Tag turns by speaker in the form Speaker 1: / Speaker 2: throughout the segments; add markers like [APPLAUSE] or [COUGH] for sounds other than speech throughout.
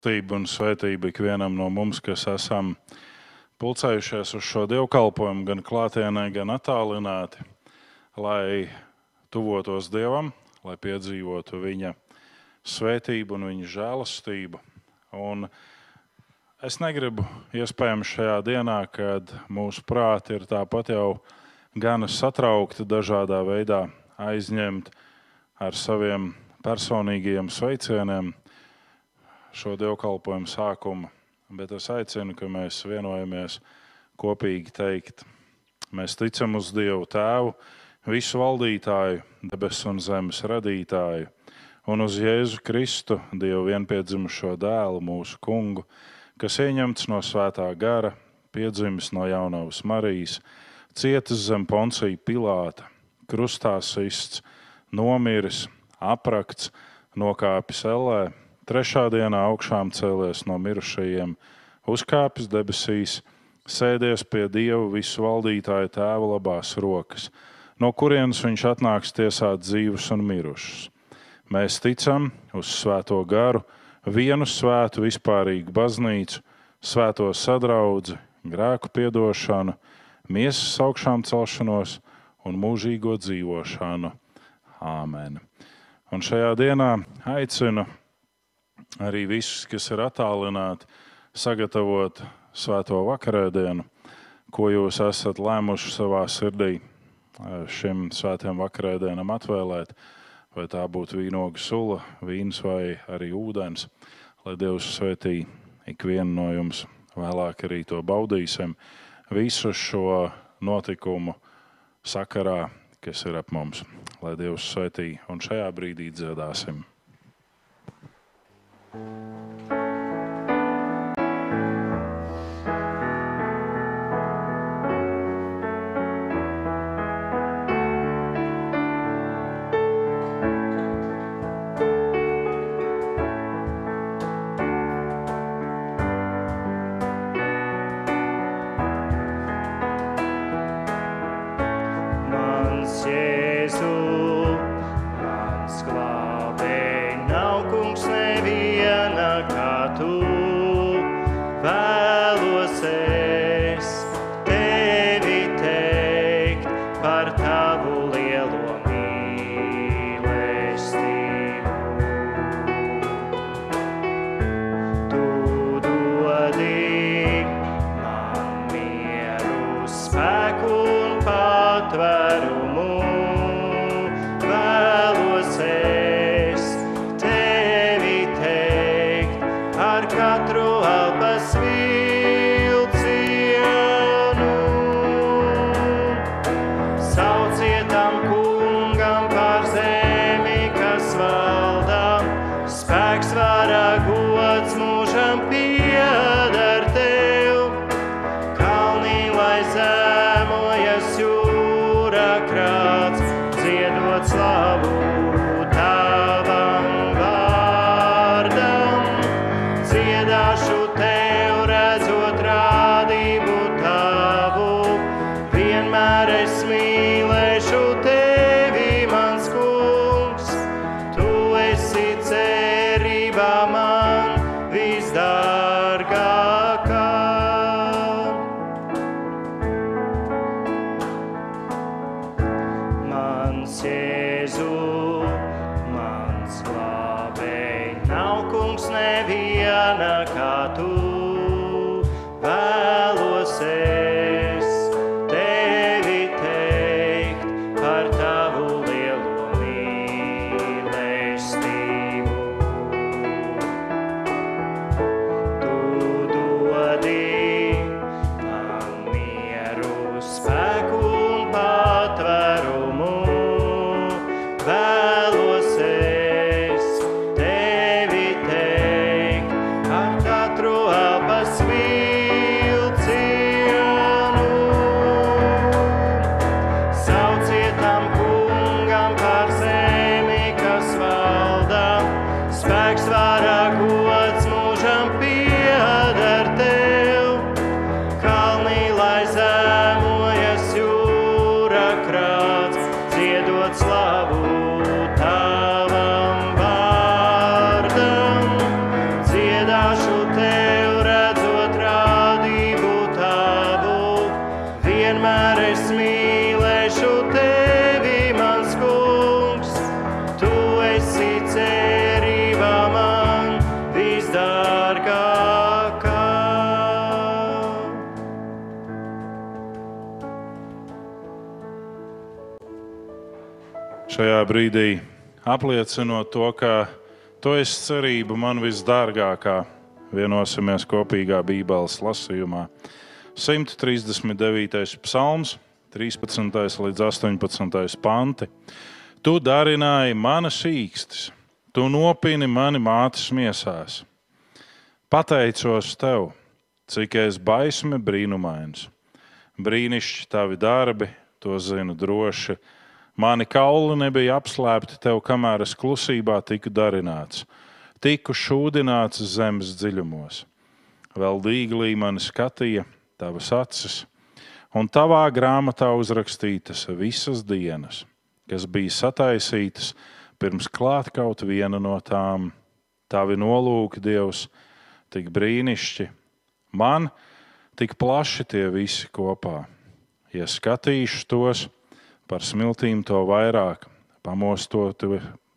Speaker 1: Tība un svētība ikvienam no mums, kas esam pulcējušies uz šo dievkalpojumu, gan klātienē, gan attālināti, lai tuvotos Dievam, lai piedzīvotu Viņa svētību un Viņa žēlastību. Un es negribu, iespējams, šajā dienā, kad mūsu prāti ir tāpat jau gan satraukti, dažādā veidā aizņemti ar saviem personīgajiem sveicieniem šo dievkalpojumu sākumu, bet es aicinu, ka mēs vienojamies kopīgi teikt, mēs ticam uz Dievu Tēvu, visu valdītāju, debesu un zemes radītāju, un uz Jēzu Kristu, Dievu vienpiedzimušo dēlu, mūsu kungu, kas ieņemts no svētā gara, piedzimis no jaunavas Marijas, cietis zem poncija Pilāta, krustā sists, nomiris, aprakts, nokāpis ellē trešā dienā augšām cēlies no mirušajiem, uzkāpis debesīs, sēdies pie Dieva visu valdītāja tēva labās rokas, no kurienes viņš atnāks tiesāt dzīvus un mirušus. Mēs ticam uz Svēto garu, vienu svētu vispārīgu baznīcu, svēto sadraudzi, grēku piedošanu, miesas augšām celšanos un mūžīgo dzīvošanu. Āmen! Un šajā dienā aicinu arī visus, kas ir attālināti, sagatavot svēto vakarēdienu, ko jūs esat lēmuši savā sirdī eh, šim svētajam vakarēdienam atvēlēt. Vai tā būtu vīnoga sula, vīns vai arī ūdens, lai Dievs svētī ikvienu no jums. Vēlāk arī to baudīsim visu šo notikumu sakarā, kas ir ap mums. Lai Dievs svētī un šajā brīdī dziedāsim. Thank you.
Speaker 2: Šajā brīdī apliecinot to, ka tu esi cerība man visdārgākā. Vienosimies kopīgā Bībeles lasījumā. 139. psalms, 13. līdz 18. panti. Tu darināji manas īkstis, tu nopini mani mātes miesās. Pateicos tev, cik es baismi brīnumains. Brīnišķi tavi darbi, to zinu droši Mani kauli nebija apslēpti tev, kamēr es klusībā tiku darināts, tiku šūdināts zemes dziļumos. Vēl dīglī mani skatīja tavas acis, un tavā grāmatā uzrakstītas visas dienas, kas bija sataisītas pirms klāt kaut viena no tām. Tavi nolūki, Dievs, tik brīnišķi, man tik plaši tie visi kopā. Ja skatīšu tos, par smiltīm to vairāk, pamostot,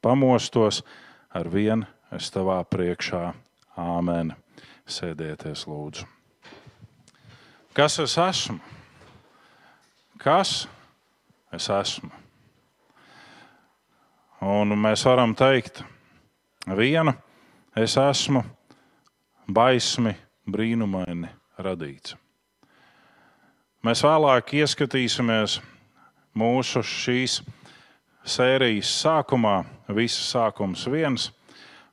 Speaker 2: pamostos ar vienu es tavā priekšā. Āmen. Sēdieties, lūdzu. Kas es esmu? Kas es esmu? Un mēs varam teikt, viena, es esmu baismi, brīnumaini radīts. Mēs vēlāk ieskatīsimies mūsu šīs sērijas sākumā. Viss sākums viens,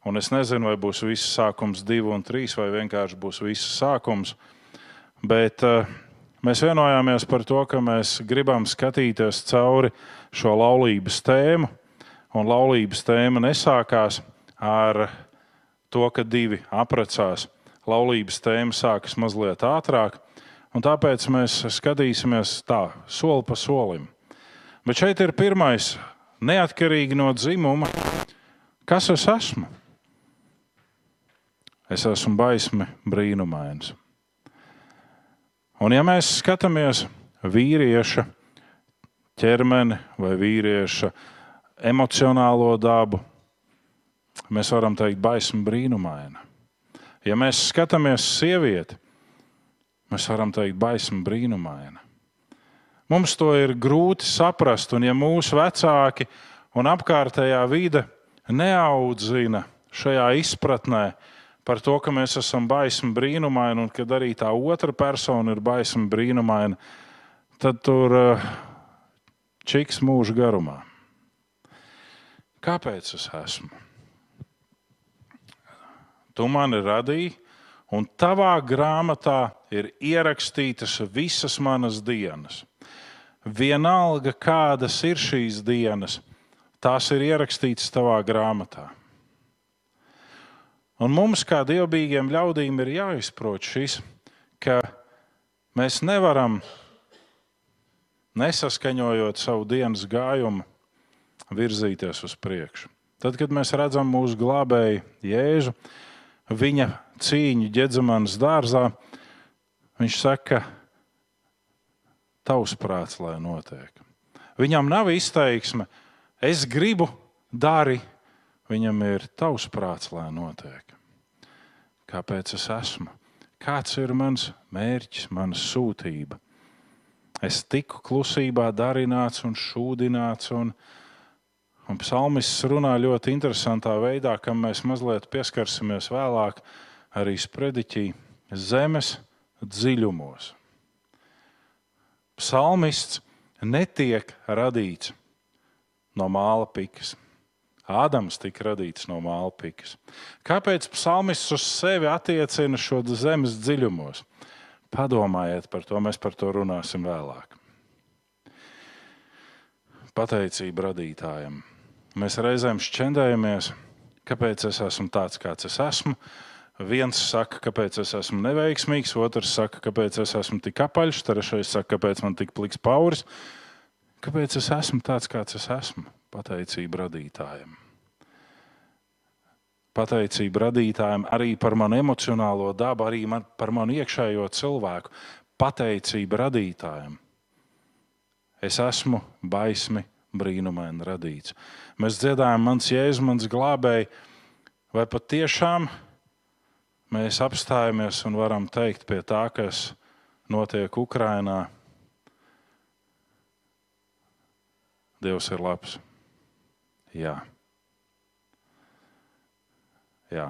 Speaker 2: un es nezinu, vai būs viss sākums divi un trīs, vai vienkārši būs viss sākums. Bet uh, mēs vienojāmies par to, ka mēs gribam skatīties cauri šo laulības tēmu. Un laulības tēma nesākās ar to, ka divi apprecās. Laulības tēma sākas mazliet ātrāk, un tāpēc mēs skatīsimies tā, soli pa solim. Bet šeit ir pirmais, neatkarīgi no dzimuma, kas es esmu. Es esmu baismi brīnumains. Un ja mēs skatāmies vīrieša ķermeni vai vīrieša emocionālo dabu, mēs varam teikt, baismi brīnumaina. Ja mēs skatāmies sievieti, mēs varam teikt, baismi brīnumaina. Mums to ir grūti saprast, un ja mūsu vecāki un apkārtējā vide neaudzina šajā izpratnē par to, ka mēs esam baisni brīnumaini, un kad arī tā otra persona ir baisni brīnumaina, tad tur uh, čiks mūža garumā. Kāpēc es esmu? Tu mani radīji, un tavā grāmatā ir ierakstītas visas manas dienas vienalga kādas ir šīs dienas, tās ir ierakstītas tavā grāmatā. Un mums, kā dievbijīgiem ļaudīm, ir jāizprot šis, ka mēs nevaram, nesaskaņojot savu dienas gājumu, virzīties uz priekšu. Tad, kad mēs redzam mūsu glābēju Jēzu, viņa cīņu ģedzamanas dārzā, viņš saka, ka tavs prāts, lai notiek. Viņam nav izteiksme, es gribu, dari. Viņam ir tavs prāts, lai notiek. Kāpēc es esmu? Kāds ir mans mērķis, mana sūtība? Es tiku klusībā, darināts un šūdināts. Un, un psalmists runā ļoti interesantā veidā, kam mēs mazliet pieskarsimies vēlāk arī sprediķī zemes dziļumos psalmists netiek radīts no māla pikas. Ādams tika radīts no māla pikas. Kāpēc psalmists uz sevi attiecina šo zemes dziļumos? Padomājiet par to, mēs par to runāsim vēlāk. Pateicība radītājam. Mēs reizēm šķendējamies, kāpēc es esmu tāds, kāds es esmu, Viens saka, kāpēc es esmu neveiksmīgs, otrs saka, kāpēc es esmu tik apaļš, trešais saka, kāpēc man tik pliks pauris. Kāpēc es esmu tāds, kāds es esmu? Pateicība radītājiem. Pateicība radītājiem arī par manu emocionālo dabu, arī man, par manu iekšējo cilvēku. Pateicība radītājiem. Es esmu baismi brīnumaini radīts. Mēs dziedājam, mans jēzus, mans glābēji, vai patiešām mēs apstājamies un varam teikt pie tā, kas notiek Ukrajinā. Dievs ir labs. Jā. Jā.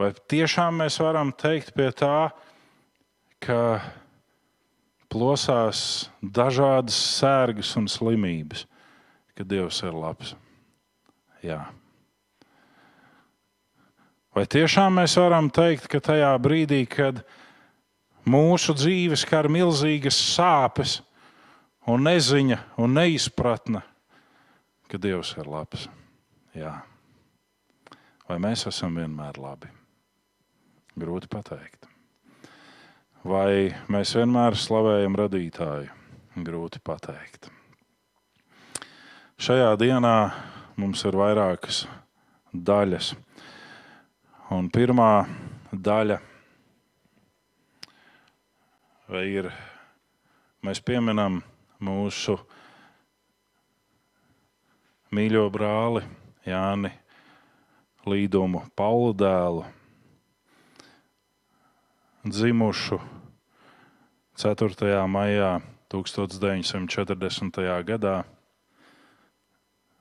Speaker 2: Vai tiešām mēs varam teikt pie tā, ka plosās dažādas sērgas un slimības, ka Dievs ir labs? Jā. Vai tiešām mēs varam teikt, ka tajā brīdī, kad mūsu dzīves skar milzīgas sāpes, un neziņa un neizpratne, ka Dievs ir labs? Jā. Vai mēs esam vienmēr labi? Grūti pateikt. Vai mēs vienmēr slavējam radītāju? Grūti pateikt. Šajā dienā mums ir vairākas daļas. Un pirmā daļa ir, mēs pieminam mūsu mīļo brāli Jāni Līdumu Paulu dēlu, dzimušu 4. maijā 1940. gadā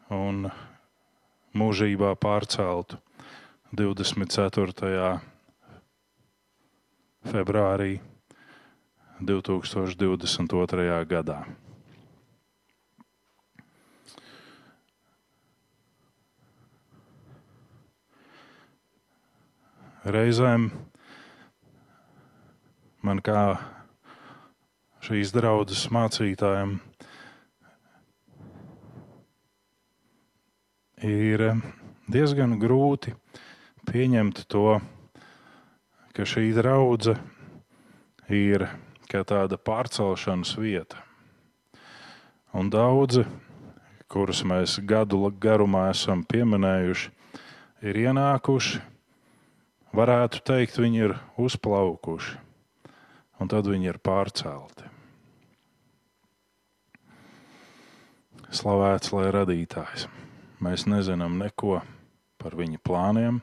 Speaker 2: un mūžībā pārceltu 24. februārī 2022. gadā. Reizēm man kā šīs draudzes mācītājiem ir diezgan grūti pieņemt to, ka šī draudzene ir kā tāda pārcelšanas vieta. Un daudzi, kurus mēs gadu garumā esam pieminējuši, ir ienākuši, varētu teikt, viņi ir uzplaukuši, un tad viņi ir pārcelti. Slavēts lai radītājs. Mēs nezinām neko par viņa plāniem,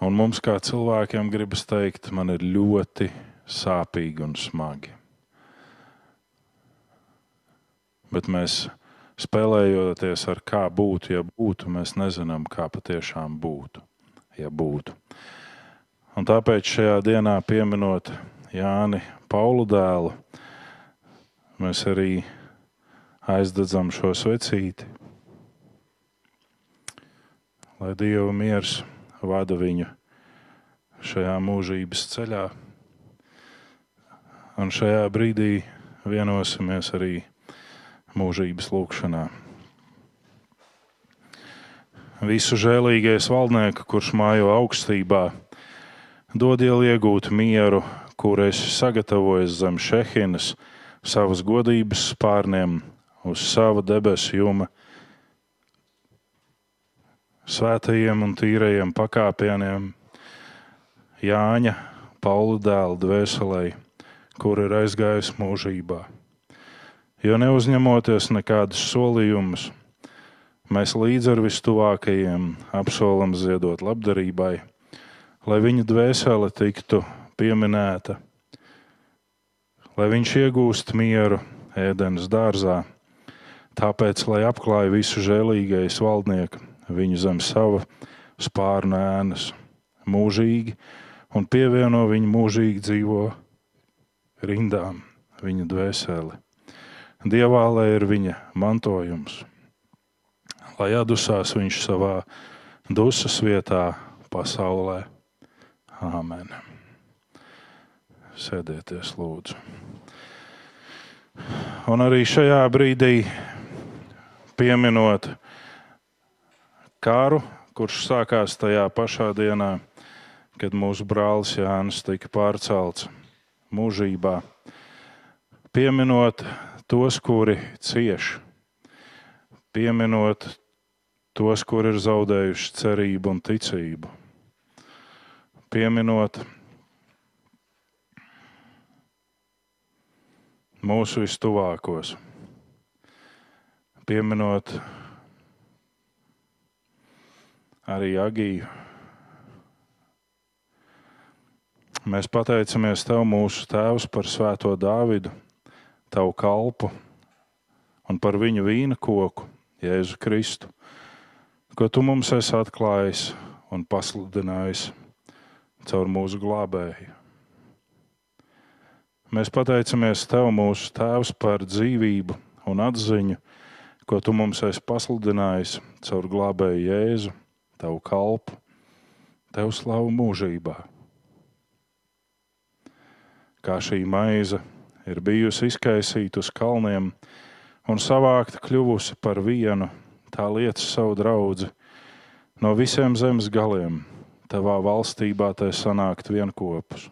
Speaker 2: un mums kā cilvēkiem gribas teikt, man ir ļoti sāpīgi un smagi. Bet mēs spēlējoties ar kā būtu, ja būtu, mēs nezinām, kā patiešām būtu, ja būtu. Un tāpēc šajā dienā pieminot Jāni Paulu dēlu, mēs arī aizdedzam šo svecīti, lai Dieva miers vada viņu šajā mūžības ceļā. Un šajā brīdī vienosimies arī mūžības lūkšanā. Visu žēlīgais valdnieks, kurš mājo augstībā, dod iegūt mieru, kur es sagatavoju zem šehinas, savas godības spārniem, uz sava debesu juma, svētajiem un tīrajiem pakāpieniem, Jāņa, Paula dēla dvēselēji kur ir aizgājis mūžībā. Jo neuzņemoties nekādus solījumus, mēs līdz ar vistuvākajiem apsolam ziedot labdarībai, lai viņa dvēsele tiktu pieminēta, lai viņš iegūst mieru ēdienas dārzā, tāpēc, lai apklāj visu žēlīgais valdnieku viņu zem sava spārna ēnas mūžīgi un pievieno viņu mūžīgi dzīvo rindām viņa dvēseli. Dievā lai ir viņa mantojums, lai atdusās viņš savā dusmas vietā pasaulē. Āmen. Sēdieties, lūdzu. Un arī šajā brīdī pieminot karu, kurš sākās tajā pašā dienā, kad mūsu brālis Jānis tika pārcelts mūžībā, pieminot tos, kuri cieš, pieminot tos, kuri ir zaudējuši cerību un ticību, pieminot mūsu vistuvākos, pieminot arī Agiju Mēs pateicamies Tev, mūsu Tēvs, par Svēto Dāvidu, Tavu kalpu un par viņu vīna koku, Jēzu Kristu, ko tu mums esi atklājis un pasludinājis caur mūsu glābēju. Mēs pateicamies Tev, mūsu Tēvs, par dzīvību un atziņu, ko Tu mums esi pasludinājis caur glābēju Jēzu, Tavu kalpu, Tev slavu mūžībā. Kā šī maize ir bijusi izkaisīta uz kalniem un savākta kļuvusi par vienu, tā lietas savu draugu no visiem zemes galiem. Tavā valstībā tai sanākt vienopus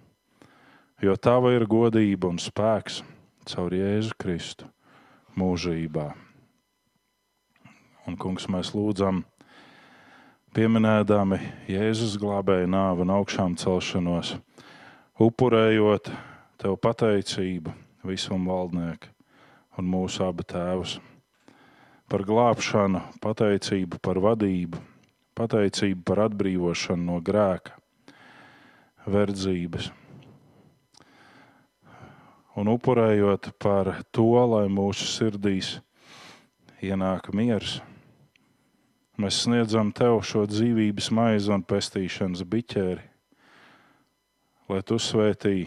Speaker 2: jo tava ir godība un spēks caur Jēzu Kristu mūžībā. Un, kungs, mēs lūdzam, pieminēdami Jēzus glābēja nāvi un augšām celšanos, upurējot tev pateicību visam valdnieku un mūsu abu tēvus. Par glābšanu, pateicību par vadību, pateicību par atbrīvošanu no grēka, verdzības un upurējot par to, lai mūsu sirdīs ienāk miers. Mēs sniedzam tev šo dzīvības maizi un pestīšanas biķeri, lai tu svētī,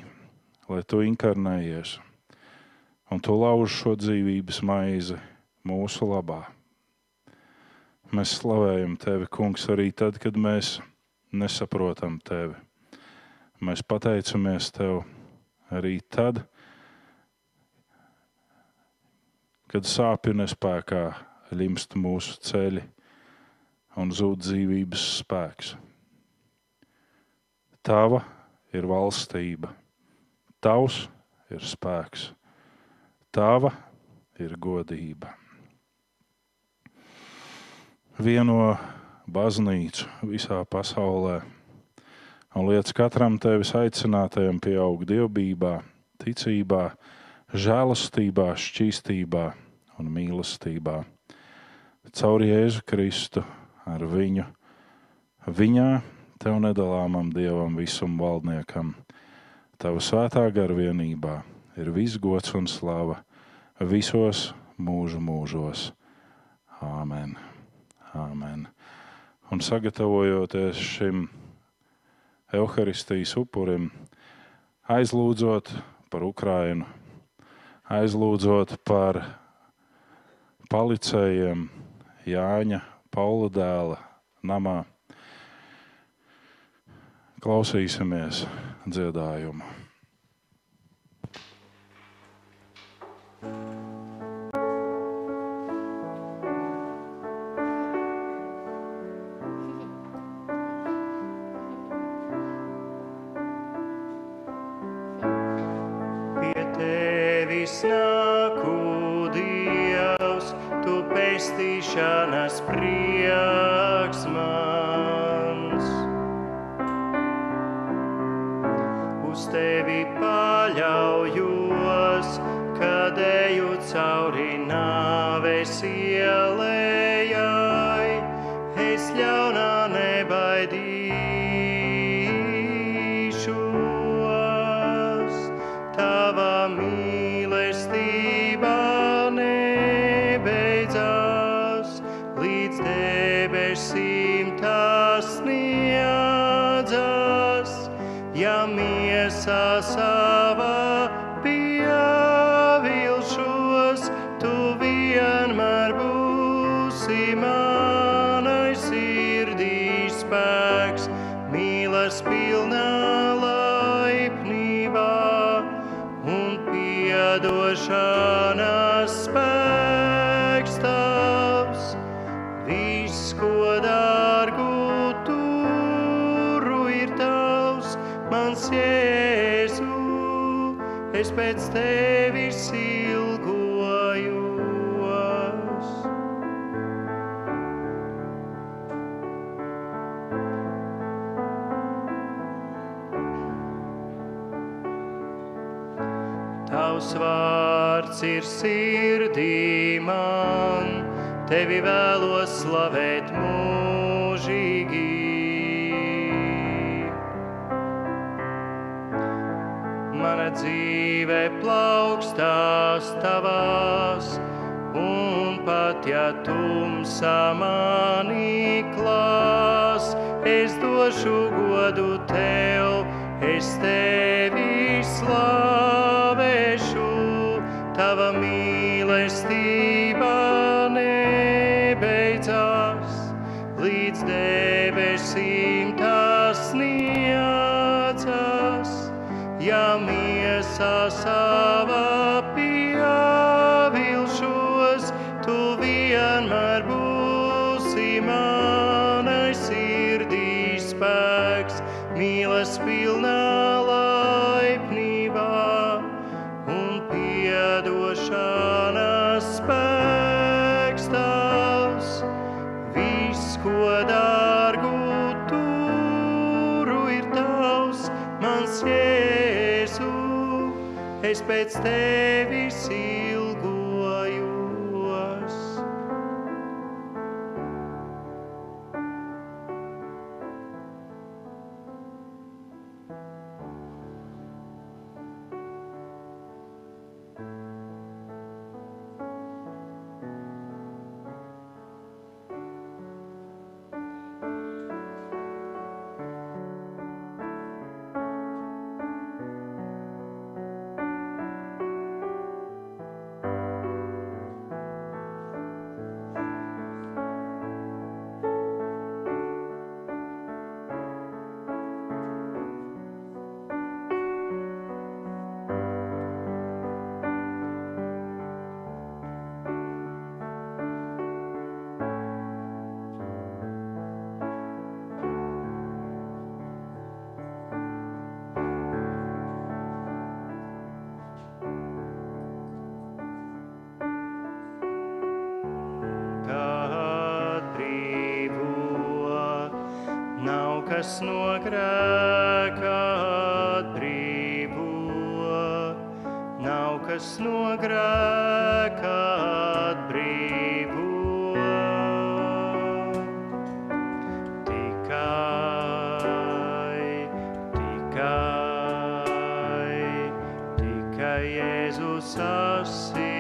Speaker 2: lai tu inkarnējies un tu lauž šo dzīvības maizi mūsu labā. Mēs slavējam tevi, Kungs, arī tad, kad mēs nesaprotam tevi. Mēs pateicamies tev arī tad, kad sāpju nespējā limst mūsu ceļi un zūd dzīvības spēks. Tava ir valstība, tavs ir spēks, tava ir godība. Vieno baznīcu visā pasaulē un liec katram tevis aicinātajam pieaugt dievbijā, ticībā, žēlastībā, šķīstībā un mīlestībā. Caur Jēzu Kristu ar viņu, viņā tev nedalāmam Dievam, visam valdniekam, tava svētā garvienībā ir viss gods un slava visos mūžu mūžos. Āmen. Āmen. Un sagatavojoties šim evaharistijas upurim, aizlūdzot par Ukrajinu aizlūdzot par palicējiem Jāņa Paula dēla namā. Klausīsimies dziedājumu.
Speaker 1: Pēc tevi vēlos slavēt mūžīgi. mana dzīve plaukstās tavās, un pat ja tumsa manī klās, es došu godu tev, es tevi slavēšu, Es pēc Jēzus asinīs.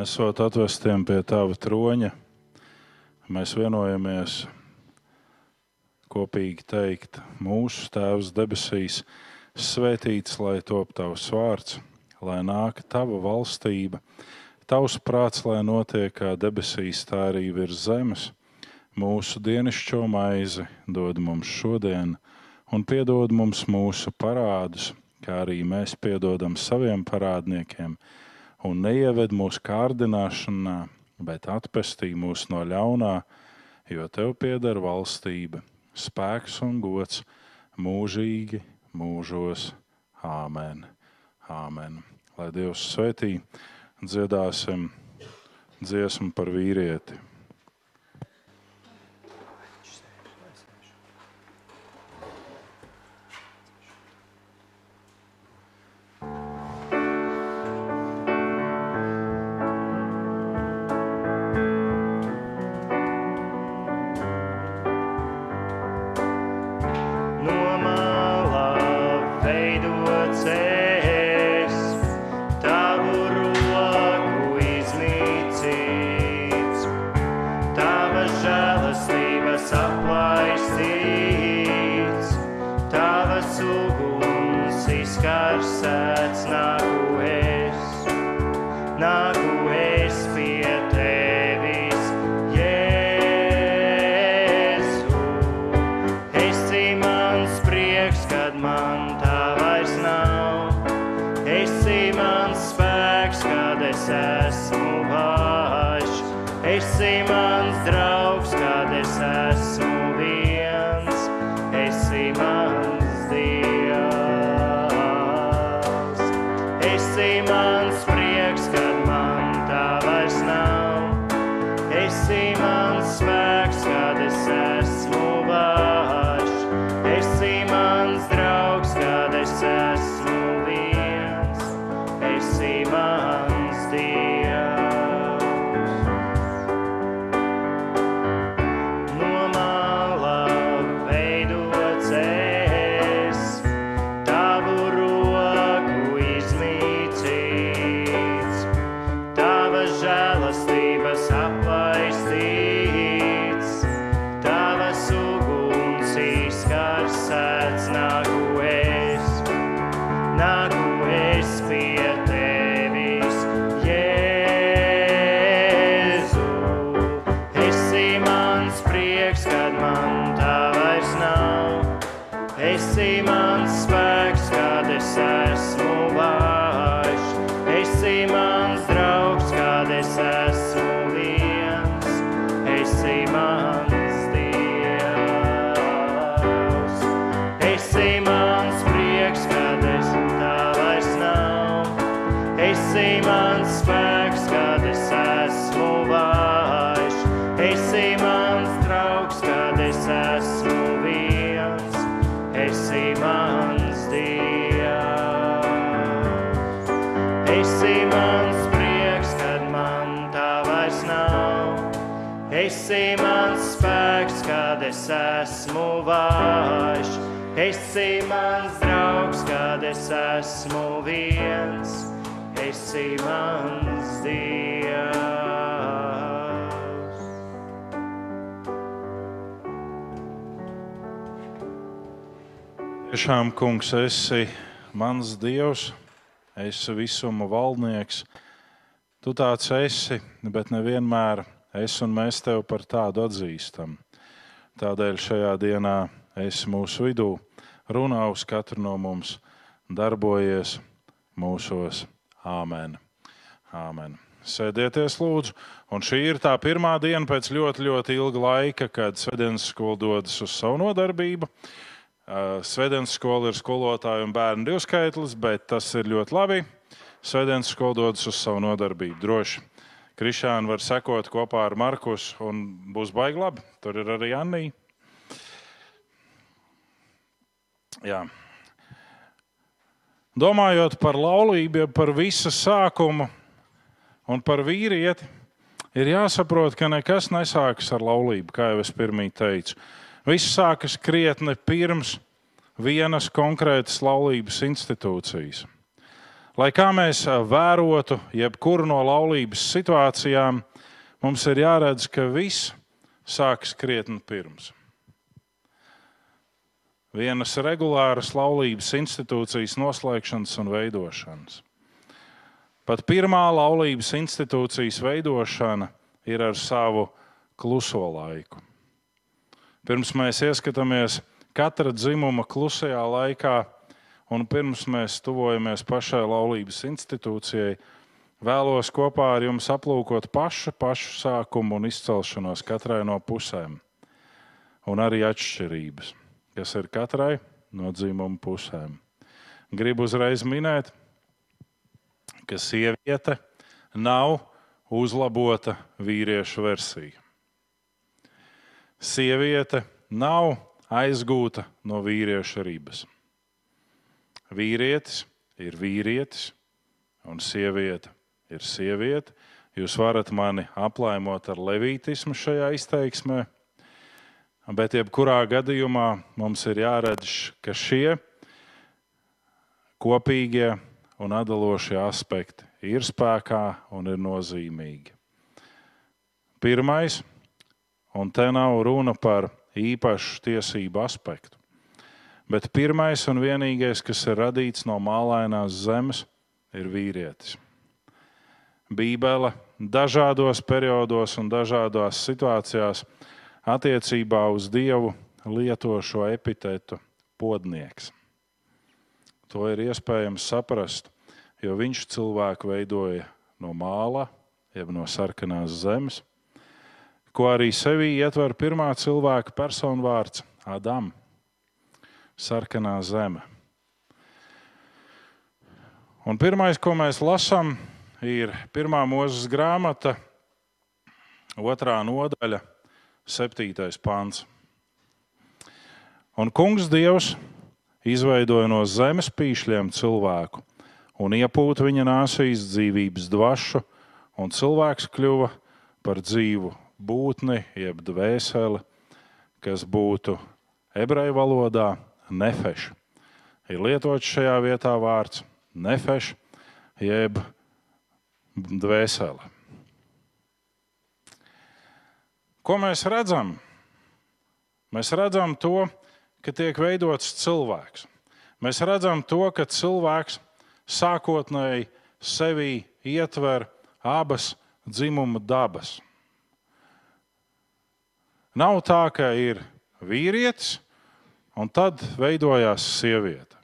Speaker 2: Esot atvestiem pie tava troņa, mēs vienojamies
Speaker 1: kopīgi teikt, mūsu Tēvs debesīs, svētīts lai top tavs vārds, lai nāk tava valstība, tavs prāts, lai notiek kā debesīs, tā arī virs zemes. Mūsu dienascho maizi dod mums šodien, un piedod mums mūsu parādus, kā arī mēs piedodam saviem parādniekiem, un neieved mūsu kārdināšanā, bet atpestī mūs no ļaunā, jo tev pieder valstība, spēks un gods mūžīgi, mūžos. Āmen! Āmen. Lai Dievs svētī, dziedāsim dziesmu par vīrieti.
Speaker 2: Vājš. Esi mans draugs, kad es esmu viens. Esi mans dievs.
Speaker 1: Tiešām, kungs, esi mans dievs, esi visuma valdnieks. Tu tāds esi, bet nevienmēr es un mēs tevi par tādu atzīstam. Tādēļ šajā dienā esi mūsu vidū, runā uz katru no mums, darbojies mūsos. Āmen. Āmen. Sēdieties, lūdzu. Un šī ir tā pirmā diena pēc ļoti, ļoti ilga laika, kad Svedens skola dodas uz savu nodarbību. Svedens skola ir skolotāju un bērnu divskaitlis, bet tas ir ļoti labi. Svedens skola dodas uz savu nodarbību droši. Krišāna var sekot kopā ar Markus, un būs baigi labi. Tur ir arī Anija. Jā. Domājot par laulību, par visu sākumu un par vīrieti, ir jāsaprot, ka nekas nesākas ar laulību, kā jau es pirmie teicu. Viss sākas krietni pirms vienas konkrētas laulības institūcijas. Lai kā mēs vērotu jebkuru no laulības situācijām, mums ir jāredz, ka viss sākas krietni pirms.
Speaker 2: vienas regulāras laulības institūcijas noslēgšanas un veidošanas. Pat pirmā laulības institūcijas veidošana ir ar savu kluso laiku. Pirms mēs ieskatāmies katra dzimuma klusajā laikā, un pirms mēs tuvojamies pašai laulības institūcijai, vēlos kopā ar jums aplūkot pašu, pašu sākumu un izcelšanos katrai no pusēm, un arī atšķirības, kas ir katrai no dzimuma pusēm. Gribu uzreiz minēt, ka sieviete nav uzlabota vīriešu versija. Sieviete nav aizgūta no vīrieša ribas. Vīrietis ir vīrietis, un sieviete ir sieviete. Jūs varat mani aplaimot ar levītismu šajā izteiksmē, bet jebkurā gadījumā mums ir jāredz, ka šie kopīgie un atdalošie aspekti ir spēkā un ir nozīmīgi. Pirmais, un te nav runa par īpašu tiesību aspektu. Bet pirmais un vienīgais, kas ir radīts no mālainās zemes, ir vīrietis. Bībele dažādos periodos un dažādās situācijās attiecībā uz Dievu lieto šo epitetu podnieks. To ir iespējams saprast, jo viņš cilvēku veidoja no māla, jeb no sarkanās zemes, ko arī sevī ietver pirmā cilvēka personu vārds - Adam, sarkanā zeme. Un pirmais, ko mēs lasām, ir pirmā mūzes grāmata, otrā nodaļa, septītais pāns. Un kungs Dievs izveidoja no zemes pīšļiem cilvēku un iepūta viņa nāsīs dzīvības dvašu, un cilvēks kļuva par dzīvu būtni, jeb dvēseli, kas būtu ebreju valodā nefeš. Ir lietots šajā vietā vārds nefeš, jeb dvēsele. Ko mēs redzam? Mēs redzam to, ka tiek veidots cilvēks. Mēs redzam to, ka cilvēks sākotnēji sevī ietver abas dzimuma dabas. Nav tā, ka ir vīrietis, un tad veidojās sieviete.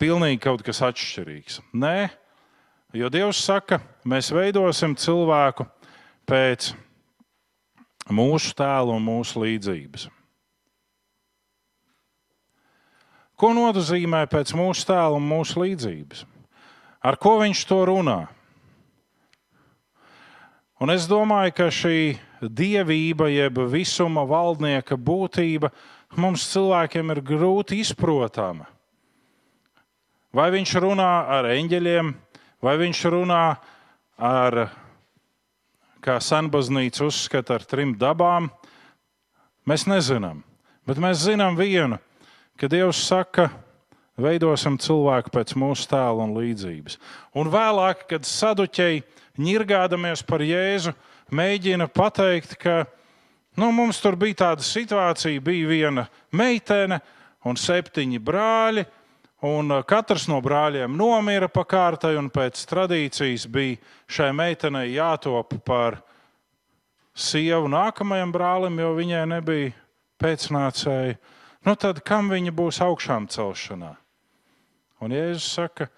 Speaker 2: Pilnīgi kaut kas atšķirīgs. Nē, jo Dievs saka, mēs veidosim cilvēku pēc mūsu tēla un mūsu līdzības. Ko nozīmē pēc mūsu tēla un mūsu līdzības? Ar ko viņš to runā? Un es domāju, ka šī dievība, jeb visuma valdnieka būtība mums cilvēkiem ir grūti izprotama. Vai viņš runā ar eņģeļiem, vai viņš runā ar, kā senbaznīca uzskata, ar trim dabām, mēs nezinām. Bet mēs zinām vienu, ka Dievs saka, veidosim cilvēku pēc mūsu tēla un līdzības. Un vēlāk, kad saduķēji ņirgādamies par Jēzu, mēģina pateikt, ka nu, mums tur bija tāda situācija, bija viena meitene un septiņi brāļi. Un uh, katrs no brāļiem nomira pa kārtai, un pēc tradīcijas bija šai meitenei jātop par sievu nākamajam brālim, jo viņai nebija pēcnācēji. Nu, tad kam viņa būs augšām celšanā? Un Jēzus saka,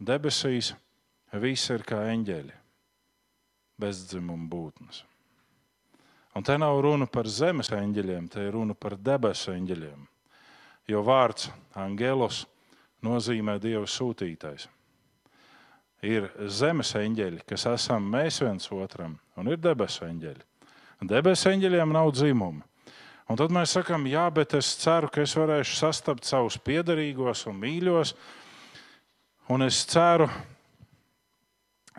Speaker 2: debesīs viss ir kā eņģeļi bezdzimuma būtnes. Un te nav runa par zemes eņģeļiem, te ir runa par debesu eņģeļiem. Jo vārds angelos nozīmē Dieva sūtītais. Ir zemes eņģeļi, kas esam mēs viens otram, un ir debesu eņģeļi. Debesu eņģeļiem nav dzimuma. Un tad mēs sakām, jā, bet es ceru, ka es varēšu sastapt savus piedarīgos un mīļos. Un es ceru, ka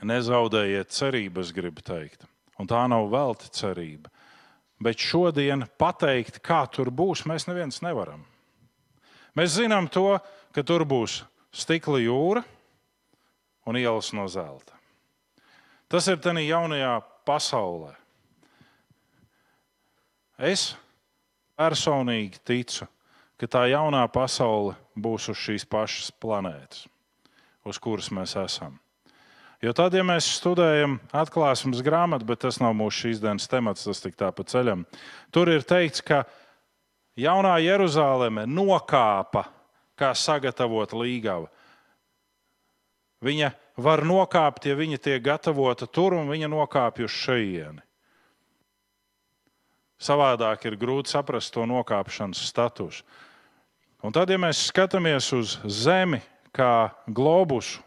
Speaker 2: Nezaudējiet cerību, es gribu teikt. Un tā nav velta cerība. Bet šodien pateikt, kā tur būs, mēs neviens nevaram. Mēs zinām to, ka tur būs stikla jūra un ielas no zelta. Tas ir tajā jaunajā pasaulē. Es personīgi ticu, ka tā jaunā pasaule būs uz šīs pašas planētas, uz kuras mēs esam. Jo tad, ja mēs studējam atklāsmes grāmatu, bet tas nav mūsu šīs dienas temats, tas tik tā pa ceļam, tur ir teikts, ka jaunā Jeruzaleme nokāpa, kā sagatavota līgava. Viņa var nokāpt, ja viņa tiek gatavota tur un viņa nokāpj uz šejieni. Savādāk ir grūti saprast to nokāpšanas statusu. Un tad, ja mēs skatāmies uz Zemi kā globusu,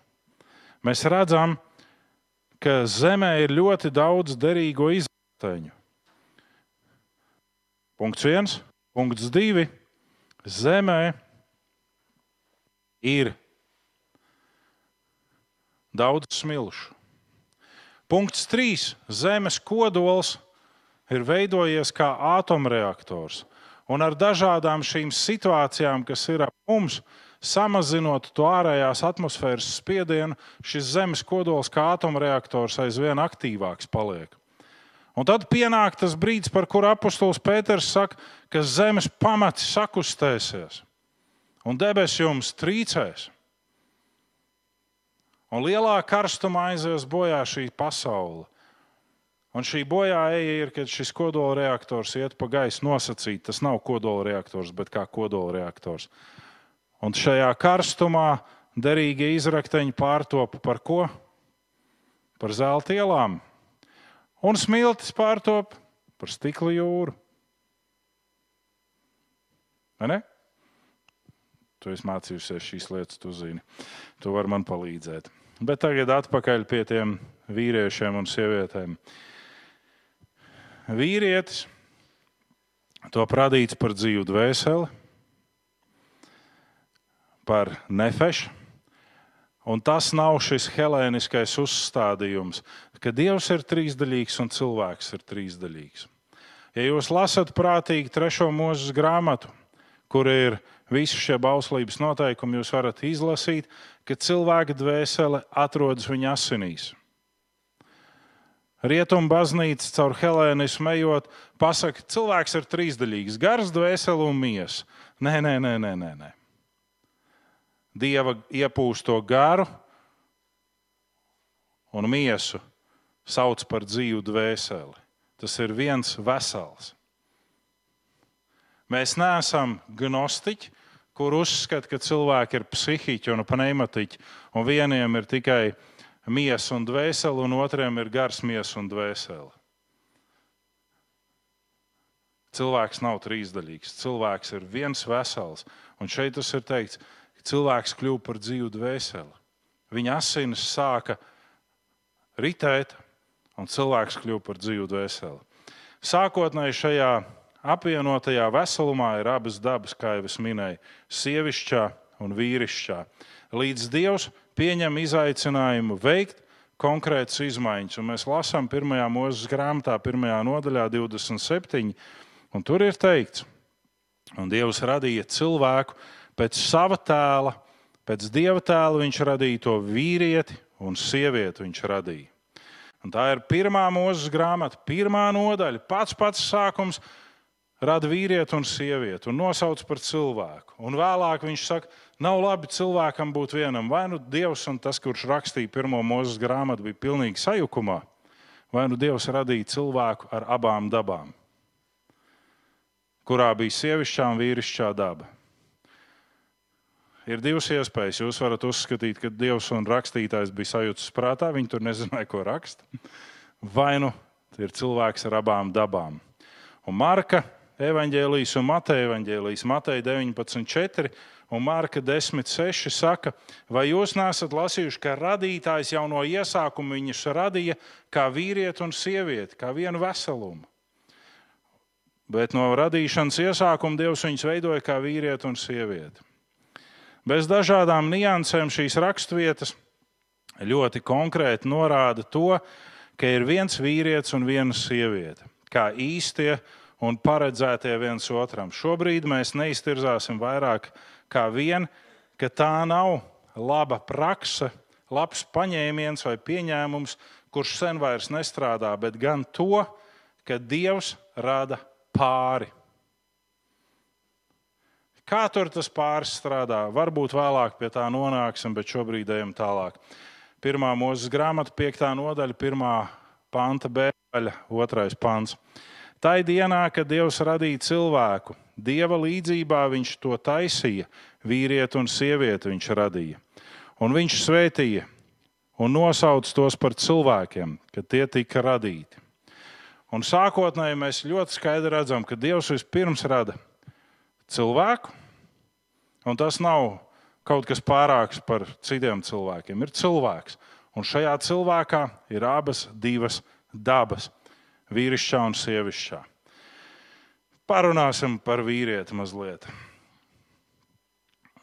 Speaker 2: mēs redzam, ka Zemē ir ļoti daudz derīgo izvērtējumu. Punkts viens, punkts divi. Zemē ir daudz smilšu. Punkts trīs. Zemes kodols ir veidojies kā atomreaktors. Un ar dažādām šīm situācijām, kas ir ap mums, samazinot to ārējās atmosfēras spiedienu, šis zemes kodols kā atomreaktors aizvien aktīvāks paliek. Un tad pienāk tas brīdis, par kuru apustulis Pēters saka, ka zemes pamati sakustēsies un debesis jums trīcēs. Un lielā karstumā aizies bojā šī pasaule. Un šī bojāeja ir, kad šis kodolreaktors iet pa gaisu nosacīt. Tas nav kodolreaktors, bet kā kodolreaktors. Un šajā karstumā derīgie izrakteņi pārtopa par ko? Par zelta ielām. Un smiltis pārtopa par stikla jūru. Vai ne? Tu esi mācījusies šīs lietas, tu zini. Tu vari man palīdzēt. Bet tagad atpakaļ pie tiem vīriešiem un sievietēm vīrietis, to radīts par dzīvu dvēseli, par nefešu. Un tas nav šis helēniskais uzstādījums, ka Dievs ir trīsdaļīgs un cilvēks ir trīsdaļīgs. Ja jūs lasat prātīgi trešo mūža grāmatu, kur ir visi šie bauslības noteikumi, jūs varat izlasīt, ka cilvēka dvēsele atrodas viņa asinīs. Rietumu baznīca caur helēnismu ejot, pasakā, ka cilvēks ir trīsdaļīgs - gars, dvēsele un miesa. Nē, nē, nē, nē, nē. Dieva iepūst to garu un miesu sauc par dzīvu dvēseli. Tas ir viens vesels. Mēs neesam gnostiķi, kur uzskata, ka cilvēki ir psihiķi un pneimatiķi, un vieniem ir tikai miesa un dvēsele, un otriem ir gars miesa un dvēsele. Cilvēks nav trīsdaļīgs. Cilvēks ir viens vesels. Un šeit tas ir teikts, cilvēks kļūst par dzīvu dvēseli. Viņa asinis sāka ritēt, un cilvēks kļūst par dzīvu dvēseli. Sākotnēji šajā apvienotajā veselumā ir abas dabas, kā jau es minēju, sievišķā un vīrišķā. Līdz Dievs pieņem izaicinājumu veikt konkrētas izmaiņas. Un mēs lasām 1. mūža grāmatā, 1. nodaļā, 27. Un tur ir teikts, ka Dievs radīja cilvēku pēc sava tēla, pēc dieva tēla viņš radīja to vīrieti un sievieti. Viņš radīja. Un tā ir pirmā mūža grāmata, pirmā nodaļa, pats pats sākums. Rada vīrieti un sievieti un nosauc par cilvēku. Un vēlāk viņš saka, Nav labi cilvēkam būt vienam. Vai nu Dievs un tas, kurš rakstīja pirmo mūža grāmatu, bija pilnīgi sajukumā, vai nu Dievs radīja cilvēku ar abām dabām, kurā bija sievišķā un vīrišķā daba. Ir divas iespējas. Jūs varat uzskatīt, ka Dievs un rakstītājs bija sajūtas prātā, viņi tur nezināja, ko raksta. Vai nu ir cilvēks ar abām dabām. Un Marka evanģēlijas un Mateja evanģēlijas, Mateja 19.4 un Marka 10.6 saka, vai jūs nesat lasījuši, ka radītājs jau no iesākuma viņus radīja kā vīrieti un sievieti, kā vienu veselumu. Bet no radīšanas iesākuma Dievs viņus veidoja kā vīrieti un sievieti. Bez dažādām niansēm šīs raksturvietas ļoti konkrēti norāda to, ka ir viens vīrietis un viena sieviete, kā īstie un paredzētie viens otram. Šobrīd mēs neiztirzāsim vairāk kā vien, ka tā nav laba prakse, labs paņēmiens vai pieņēmums, kurš sen vairs nestrādā, bet gan to, ka Dievs rada pāri. Kā tur tas pāris strādā? Varbūt vēlāk pie tā nonāksim, bet šobrīd ejam tālāk. Pirmā mūzes grāmata, piekta nodaļa, pirmā panta bēgaļa, otrais pants. Tā ir dienā, kad Dievs radīja cilvēku. Dieva līdzībā viņš to taisīja, vīrieti un sievieti viņš radīja. Un viņš svētīja un nosauca tos par cilvēkiem, kad tie tika radīti. Un sākotnēji mēs ļoti skaidri redzam, ka Dievs vispirms rada cilvēku, un tas nav kaut kas pārāks par citiem cilvēkiem. Ir cilvēks, un šajā cilvēkā ir abas divas dabas - vīrišķā un sievišķā. Parunāsim par vīrieti mazliet.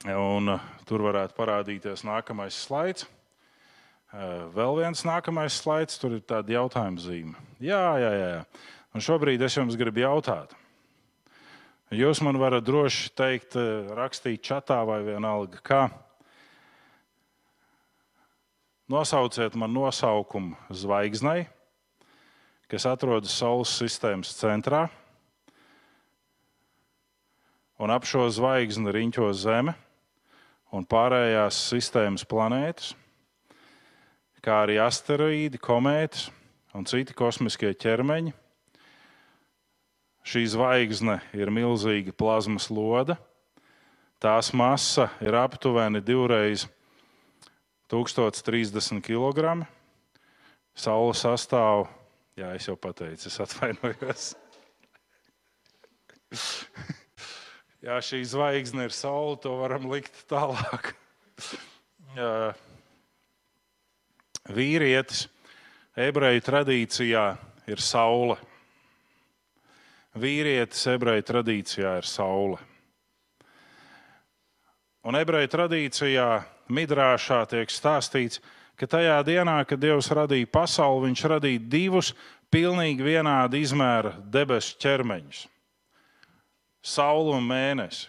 Speaker 2: Un, uh, tur varētu parādīties nākamais slaids. Uh, vēl viens nākamais slaids, tur ir tāda jautājuma zīme. Jā, jā, jā. Un šobrīd es jums gribu jautāt. Jūs man varat droši teikt, uh, rakstīt čatā vai vienalga, kā. Nosauciet man nosaukumu zvaigznei, kas atrodas Saules sistēmas centrā, un ap šo zvaigzni riņķo Zeme un pārējās sistēmas planētas, kā arī asteroīdi, komētas un citi kosmiskie ķermeņi. Šī zvaigzne ir milzīga plazmas lode. Tās masa ir aptuveni divreiz 1030 kg. Saula sastāv, jā, es jau pateicu, es atvainojos. [LAUGHS] Jā, šī zvaigzne ir saule, to varam likt tālāk. [LAUGHS] Vīrietis ebreju tradīcijā ir saule. Vīrietis ebreju tradīcijā ir saule. Un ebreju tradīcijā, midrāšā tiek stāstīts, ka tajā dienā, kad Dievs radīja pasauli, viņš radīja divus pilnīgi vienāda izmēra debesu ķermeņus sauli un mēnesi.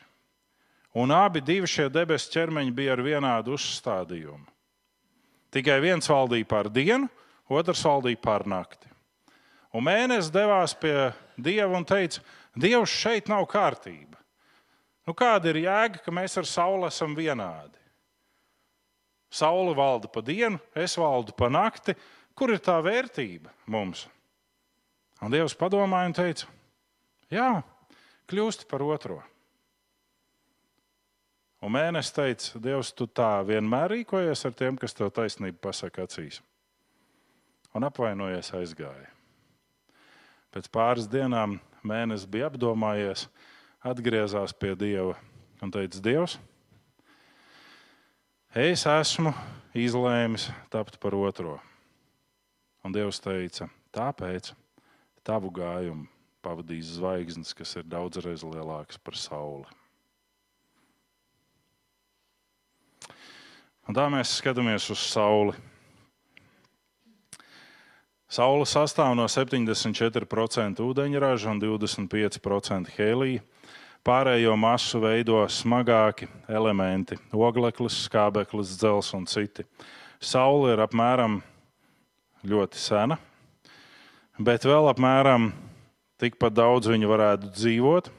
Speaker 2: Un abi šie debesu ķermeņi bija ar vienādu uzstādījumu. Tikai viens valdīja par dienu, otrs valdīja par nakti. Un mēnesis devās pie Dieva un teica, Dievs šeit nav kārtība. Nu, kāda ir jēga, ka mēs ar sauli esam vienādi? Saula valda pa dienu, es valdu pa nakti. Kur ir tā vērtība mums? Un Dievs padomāja un teica, Jā, kļūsti par otro. Un mēnesis teica, Dievs, tu tā vienmēr rīkojies ar tiem, kas tev taisnību pasaka acīs. Un apvainojies aizgāja. Pēc pāris dienām mēnesis bija apdomājies, atgriezās pie Dieva un teica, Dievs, es esmu izlēmis tapt par otro. Un Dievs teica, tāpēc tavu gājumu pavadījis zvaigznes, kas ir daudzreiz lielākas par Sauli. Un tā mēs skatāmies uz Sauli. Saula sastāv no 74% ūdeņraža un 25% helija. Pārējo masu veido smagāki elementi - ogleklis, skābeklis, dzels un citi. Saula ir apmēram ļoti sena, bet vēl apmēram tikpat daudz viņi varētu dzīvot,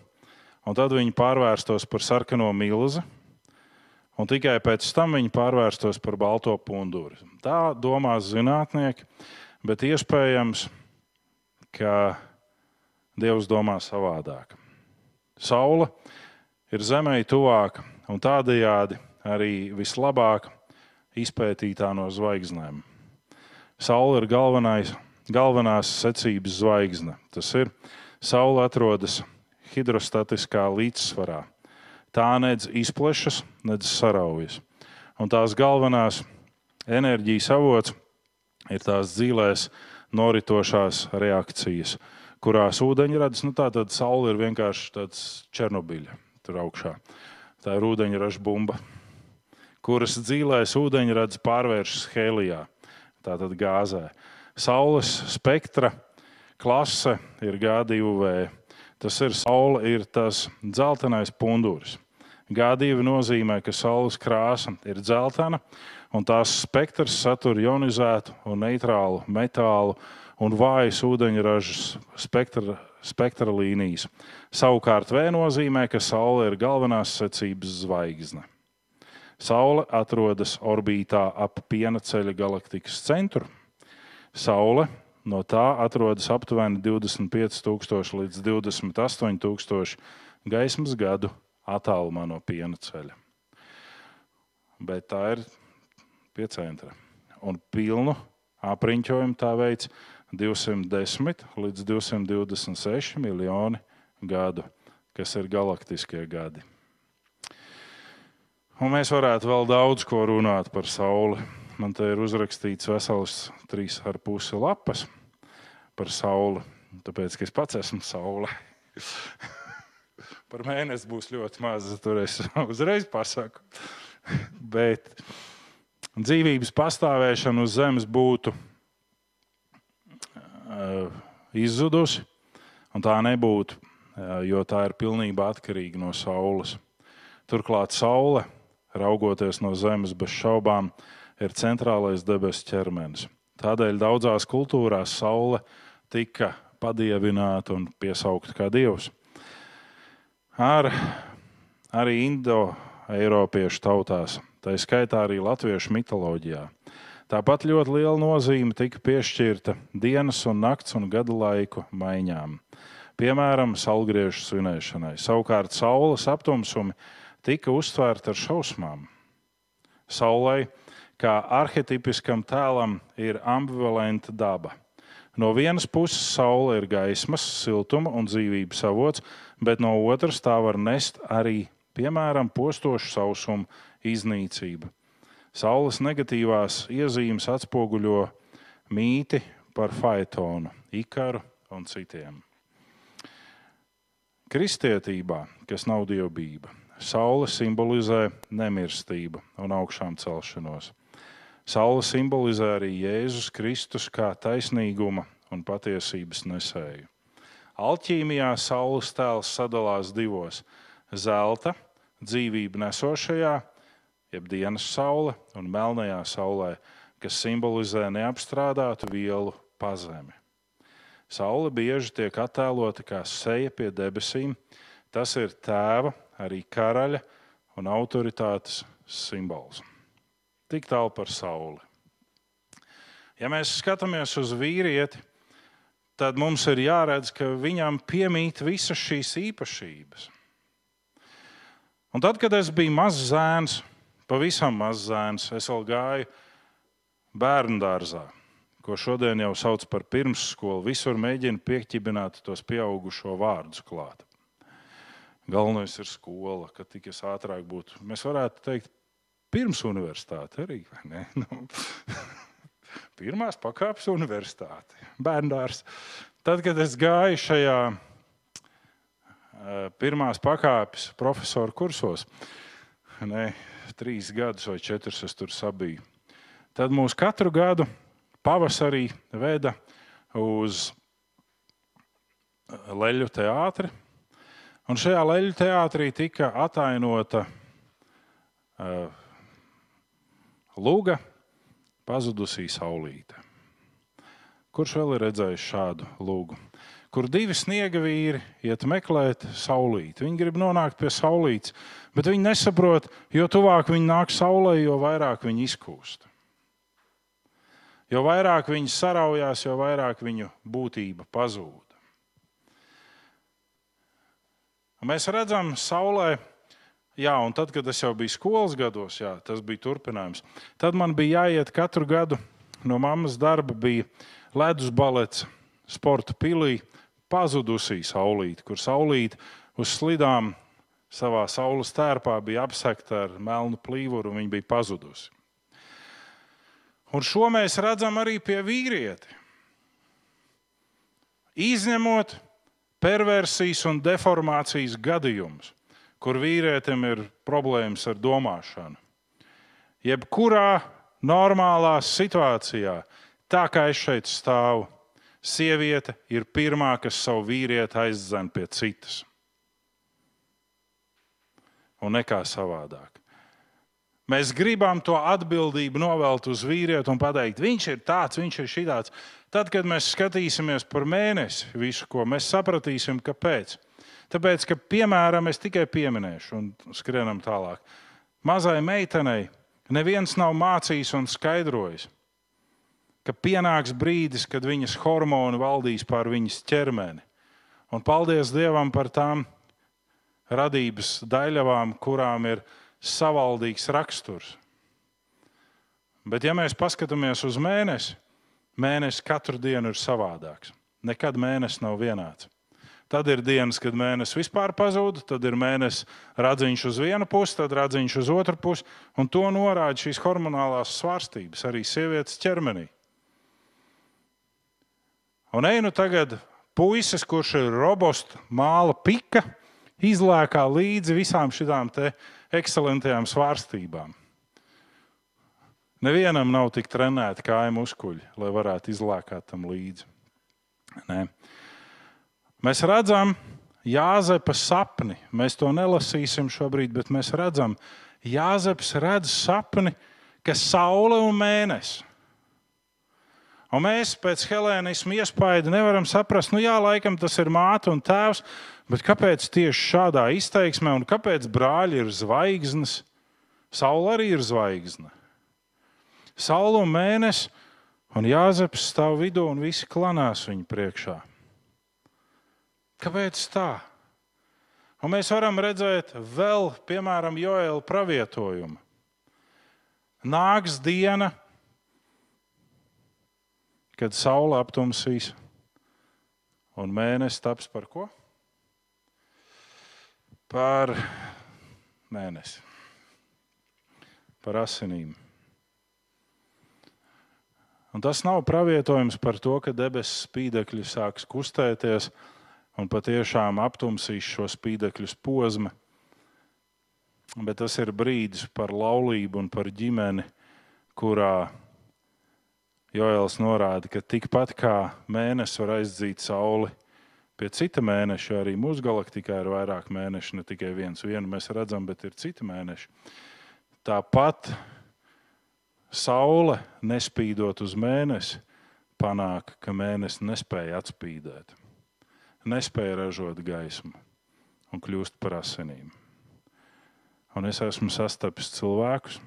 Speaker 2: un tad viņi pārvērstos par sarkano milzi, un tikai pēc tam viņi pārvērstos par balto punduri. Tā domās zinātnieki, bet iespējams, ka Dievs domā savādāk. Saula ir zemē tuvāka un tādējādi arī vislabāk izpētītā no zvaigznēm. Saula ir galvenais galvenās secības zvaigzne. Tas ir Saula atrodas hidrostatiskā līdzsvarā. Tā nedz izplešas, nedz saraujas. Un tās galvenās enerģijas avots ir tās dzīvēs noritošās reakcijas, kurās ūdeņrads, nu tā tad saule ir vienkārši tāds Černobiļa tur augšā. Tā ir ūdeņraža bumba, kuras dzīvēs ūdeņrads pārvēršas helijā, tātad gāzē. Saules spektra klase ir G2V. Tas ir saule, ir tas dzeltenais punduris. G2 nozīmē, ka saules krāsa ir dzeltena, un tās spektrs satur ionizētu un neitrālu metālu un vājas ūdeņražas spektra spektra līnijas. Savukārt V nozīmē, ka Saule ir galvenās secības zvaigzne. Saule atrodas orbītā ap piena ceļa galaktikas centru. Saule no tā atrodas aptuveni 25,000 līdz 28,000 gaismas gadu attālumā no piena ceļa. Bet tā ir pie centra. Un pilnu apriņķojumu tā veids 210 līdz 226 miljoni gadu, kas ir galaktiskie gadi. Un mēs varētu vēl daudz ko runāt par Sauli. Man te ir uzrakstīts vesels trīs ar pusi lapas par Sauli, tāpēc ka es pats esmu Saule. [LAUGHS] par mēnesi būs ļoti maz, tur es [LAUGHS] uzreiz pasaku. [LAUGHS] Bet dzīvības pastāvēšana uz Zemes būtu uh, izzudusi, un tā nebūtu, uh, jo tā ir pilnībā atkarīga no Saules. Turklāt Saule, raugoties no Zemes bez šaubām, ir centrālais debesu ķermenis. Tādēļ daudzās kultūrās Saule tika padievināta un piesaukta kā dievs. Ar, arī Indo-Eiropiešu tautās tā skaitā arī latviešu mitoloģijā. Tāpat ļoti liela nozīme tika piešķirta dienas un nakts un gada laiku maiņām. Piemēram, saulgriežu svinēšanai. Savukārt saules aptumsumi tika uztvērti ar šausmām. Saulei, kā arhetipiskam tēlam, ir ambivalenta daba. No vienas puses, saule ir gaismas, siltuma un dzīvības avots, bet no otras tā var nest arī, piemēram, postošu sausumu iznīcība. Saules negatīvās iezīmes atspoguļo mīti par Faitonu, Ikaru un citiem. Kristietībā, kas nav dievbijība, saule simbolizē nemirstību un augšām celšanos. Saule simbolizē arī Jēzus Kristus kā taisnīguma un patiesības nesēju. Alķīmijā saules tēls sadalās divos - zelta, dzīvību nesošajā jeb dienas saule un melnajā saulē, kas simbolizē neapstrādātu vielu pazemi. Saule bieži tiek attēlota kā seja pie debesīm. Tas ir tēva, arī karaļa un autoritātes simbols. Tik tālu par sauli. Ja mēs skatāmies uz vīrieti, tad mums ir jāredz, ka viņam piemīt visas šīs īpašības. Un tad, kad es biju mazs zēns, pavisam mazs zēns. Es vēl gāju bērnu dārzā, ko šodien jau sauc par pirmsskolu. Visur mēģina pieķibināt tos pieaugušo vārdus klāt. Galvenais ir skola, ka tik es ātrāk būtu. Mēs varētu teikt, pirms universitāte arī. [LAUGHS] Nu, pirmās pakāpes universitāte, bērndārs. Tad, kad es gāju šajā pirmās pakāpes profesoru kursos, ne, trīs gadus vai četrus es tur sabiju. Tad mūs katru gadu pavasarī veda uz Leļu teātri. Un šajā Leļu teātrī tika atainota uh, Lūga, pazudusī saulīte. Kurš vēl ir redzējis šādu lūgu? Kur divi sniega vīri iet meklēt saulīti. Viņi grib nonākt pie saulītes, bet viņi nesaprot, jo tuvāk viņi nāk saulē, jo vairāk viņi izkūst. Jo vairāk viņi saraujās, jo vairāk viņu būtība pazūd. Mēs redzam, saulē, jā, un tad, kad es jau biju skolas gados, jā, tas bija turpinājums. Tad man bija jāiet katru gadu no mammas darba, bija ledus balets, sporta pilī, pazudusī saulīte, kur saulīte uz slidām savā saules tērpā bija apsekta ar melnu plīvuru, un viņa bija pazudusi. Un šo mēs redzam arī pie vīrieti. Izņemot perversijas un deformācijas gadījumus, kur vīrietim ir problēmas ar domāšanu. Jebkurā normālā situācijā, tā kā es šeit stāvu, Sieviete ir pirmā, kas savu vīrieti aizdzen pie citas. Un nekā savādāk. Mēs gribam to atbildību novelt uz vīrieti un pateikt, viņš ir tāds, viņš ir šitāds. Tad, kad mēs skatīsimies par mēnesi, visu, ko mēs sapratīsim, kāpēc. Tāpēc, ka, piemēram, es tikai pieminēšu un skrienam tālāk. Mazai meitenei neviens nav mācījis un skaidrojis, ka pienāks brīdis, kad viņas hormoni valdīs pār viņas ķermeni. Un paldies Dievam par tām radības daļavām, kurām ir savaldīgs raksturs. Bet, ja mēs paskatāmies uz mēnesi, mēnesis katru dienu ir savādāks. Nekad mēnesis nav vienāds. Tad ir dienas, kad mēnesis vispār pazūd, tad ir mēnesis radziņš uz vienu pusi, tad radziņš uz otru pusi. Un to norāda šīs hormonālās svārstības arī sievietes ķermenī. Un ej nu tagad puisis, kurš ir robusts, māla pika, izlēkā līdzi visām šīm ekscelentajām svārstībām. Nevienam nav tik trenēti kāju muskuļi, lai varētu izlēkāt tam līdzi. Nē. Mēs redzam Jāzepa sapni. Mēs to nelasīsim šobrīd, bet mēs redzam, Jāzeps redz sapni, ka saule un mēnesis. Un mēs pēc helēnismu iespaidu nevaram saprast, nu jā, laikam tas ir māte un tēvs, Bet kāpēc tieši šādā izteiksmē un kāpēc brāļi ir zvaigznes? Saula arī ir zvaigzne. Saula un mēnesis un Jāzeps stāv vidū un visi klanās viņa priekšā. Kāpēc tā? Un mēs varam redzēt vēl, piemēram, Joēla pravietojumu. Nāks diena, kad saule aptumsīs un mēnesis taps par ko? par mēnesi, par asinīm. Un tas nav pravietojums par to, ka debesu spīdekļi sāks kustēties un patiešām aptumsīs šo spīdekļu posmu. Bet tas ir brīdis par laulību un par ģimeni, kurā Joēls norāda, ka tikpat kā mēnesis var aizdzīt sauli, Pie cita mēneša arī mūsu galaktikā ir vairāk mēnešu, ne tikai viens. Vienu mēs redzam, bet ir citi mēneši. Tāpat saule, nespīdot uz mēnesi, panāk, ka mēnesis nespēja atspīdēt, nespēja ražot gaismu un kļūst par asinīm. Un es esmu sastapis cilvēkus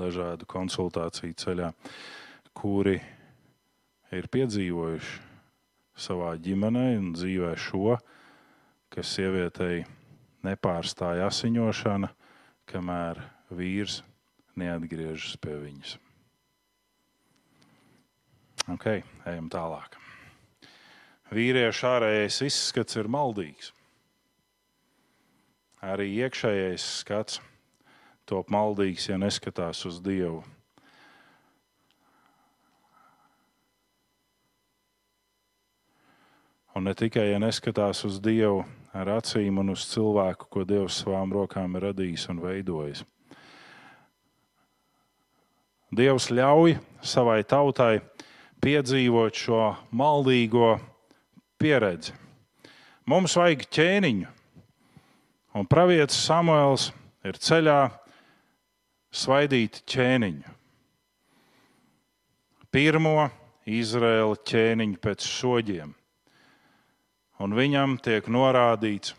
Speaker 2: dažādu konsultāciju ceļā, kuri ir piedzīvojuši savā ģimenē un dzīvē šo, ka sievietei nepārstāja asiņošana, kamēr vīrs neatgriežas pie viņas. Ok, ejam tālāk. Vīrieša ārējais izskats ir maldīgs. Arī iekšējais skats top maldīgs, ja neskatās uz Dievu. Un ne tikai ja neskatās uz Dievu ar acīm un uz cilvēku, ko Dievs savām rokām ir radījis un veidojis. Dievs ļauj savai tautai piedzīvot šo maldīgo pieredzi. Mums vajag ķēniņu, un pravietis Samuēls ir ceļā svaidīt ķēniņu. Pirmo Izraēla ķēniņu pēc soļiem un viņam tiek norādīts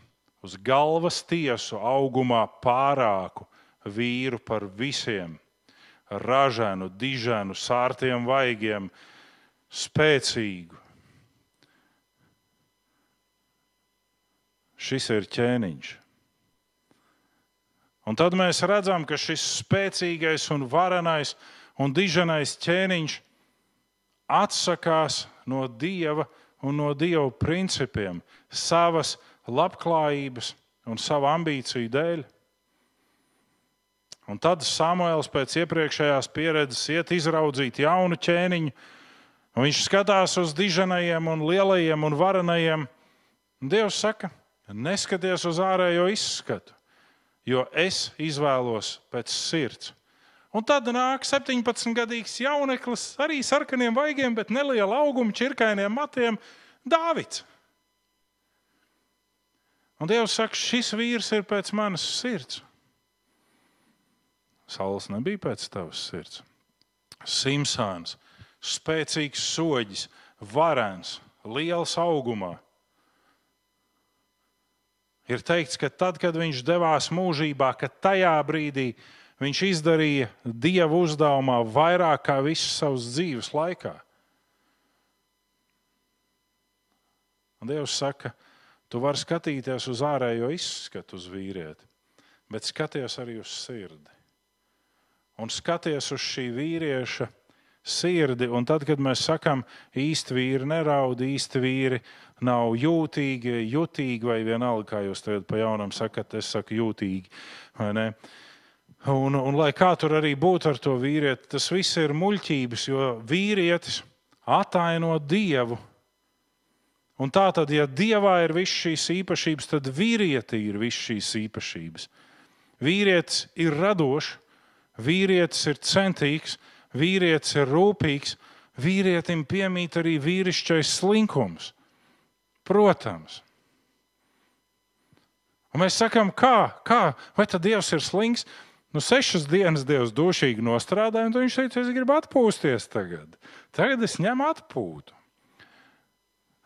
Speaker 2: uz galvas tiesu augumā pārāku vīru par visiem, ražēnu, dižēnu, sārtiem vaigiem, spēcīgu. Šis ir ķēniņš. Un tad mēs redzam, ka šis spēcīgais un varenais un diženais ķēniņš atsakās no dieva un no Dieva principiem savas labklājības un savu ambīciju dēļ. Un tad Samuēls pēc iepriekšējās pieredzes iet izraudzīt jaunu ķēniņu, un viņš skatās uz diženajiem, un lielajiem un varenajiem. Un Dievs saka, neskaties uz ārējo izskatu, jo es izvēlos pēc sirds. Un tad nāk 17-gadīgs jauneklis, arī sarkaniem vaigiem, bet neliela auguma, čirkainiem matiem - Dāvids. Un Dievs saka, šis vīrs ir pēc manas sirds. Sauls nebija pēc tavas sirds. Simpsons, spēcīgs soģis, varens, liels augumā. Ir teikts, ka tad, kad viņš devās mūžībā, ka tajā brīdī viņš izdarīja dievu uzdevumā vairāk kā visu savas dzīves laikā. Un Dievs saka, tu vari skatīties uz ārējo izskatu, uz vīrieti, bet skaties arī uz sirdi. Un skaties uz šī vīrieša sirdi. Un tad, kad mēs sakām, īsti vīri neraud, īsti vīri nav jūtīgi, jutīgi, vai vienalga, kā jūs tagad pa jaunam sakat, es saku jūtīgi. Un, un lai kā tur arī būtu ar to vīrieti, tas viss ir muļķības, jo vīrietis ataino dievu. Un tā tad, ja dievā ir visas šīs īpašības, tad vīrietī ir visas šīs īpašības. Vīrietis ir radošs, vīrietis ir centīgs, vīrietis ir rūpīgs, vīrietim piemīt arī vīrišķais slinkums. Protams. Un mēs sakām, kā, kā, vai tad Dievs ir slings? Nu, sešas dienas Dievs dušīgi nostrādāja, un viņš teica, es gribu atpūsties tagad. Tagad es ņemu atpūtu.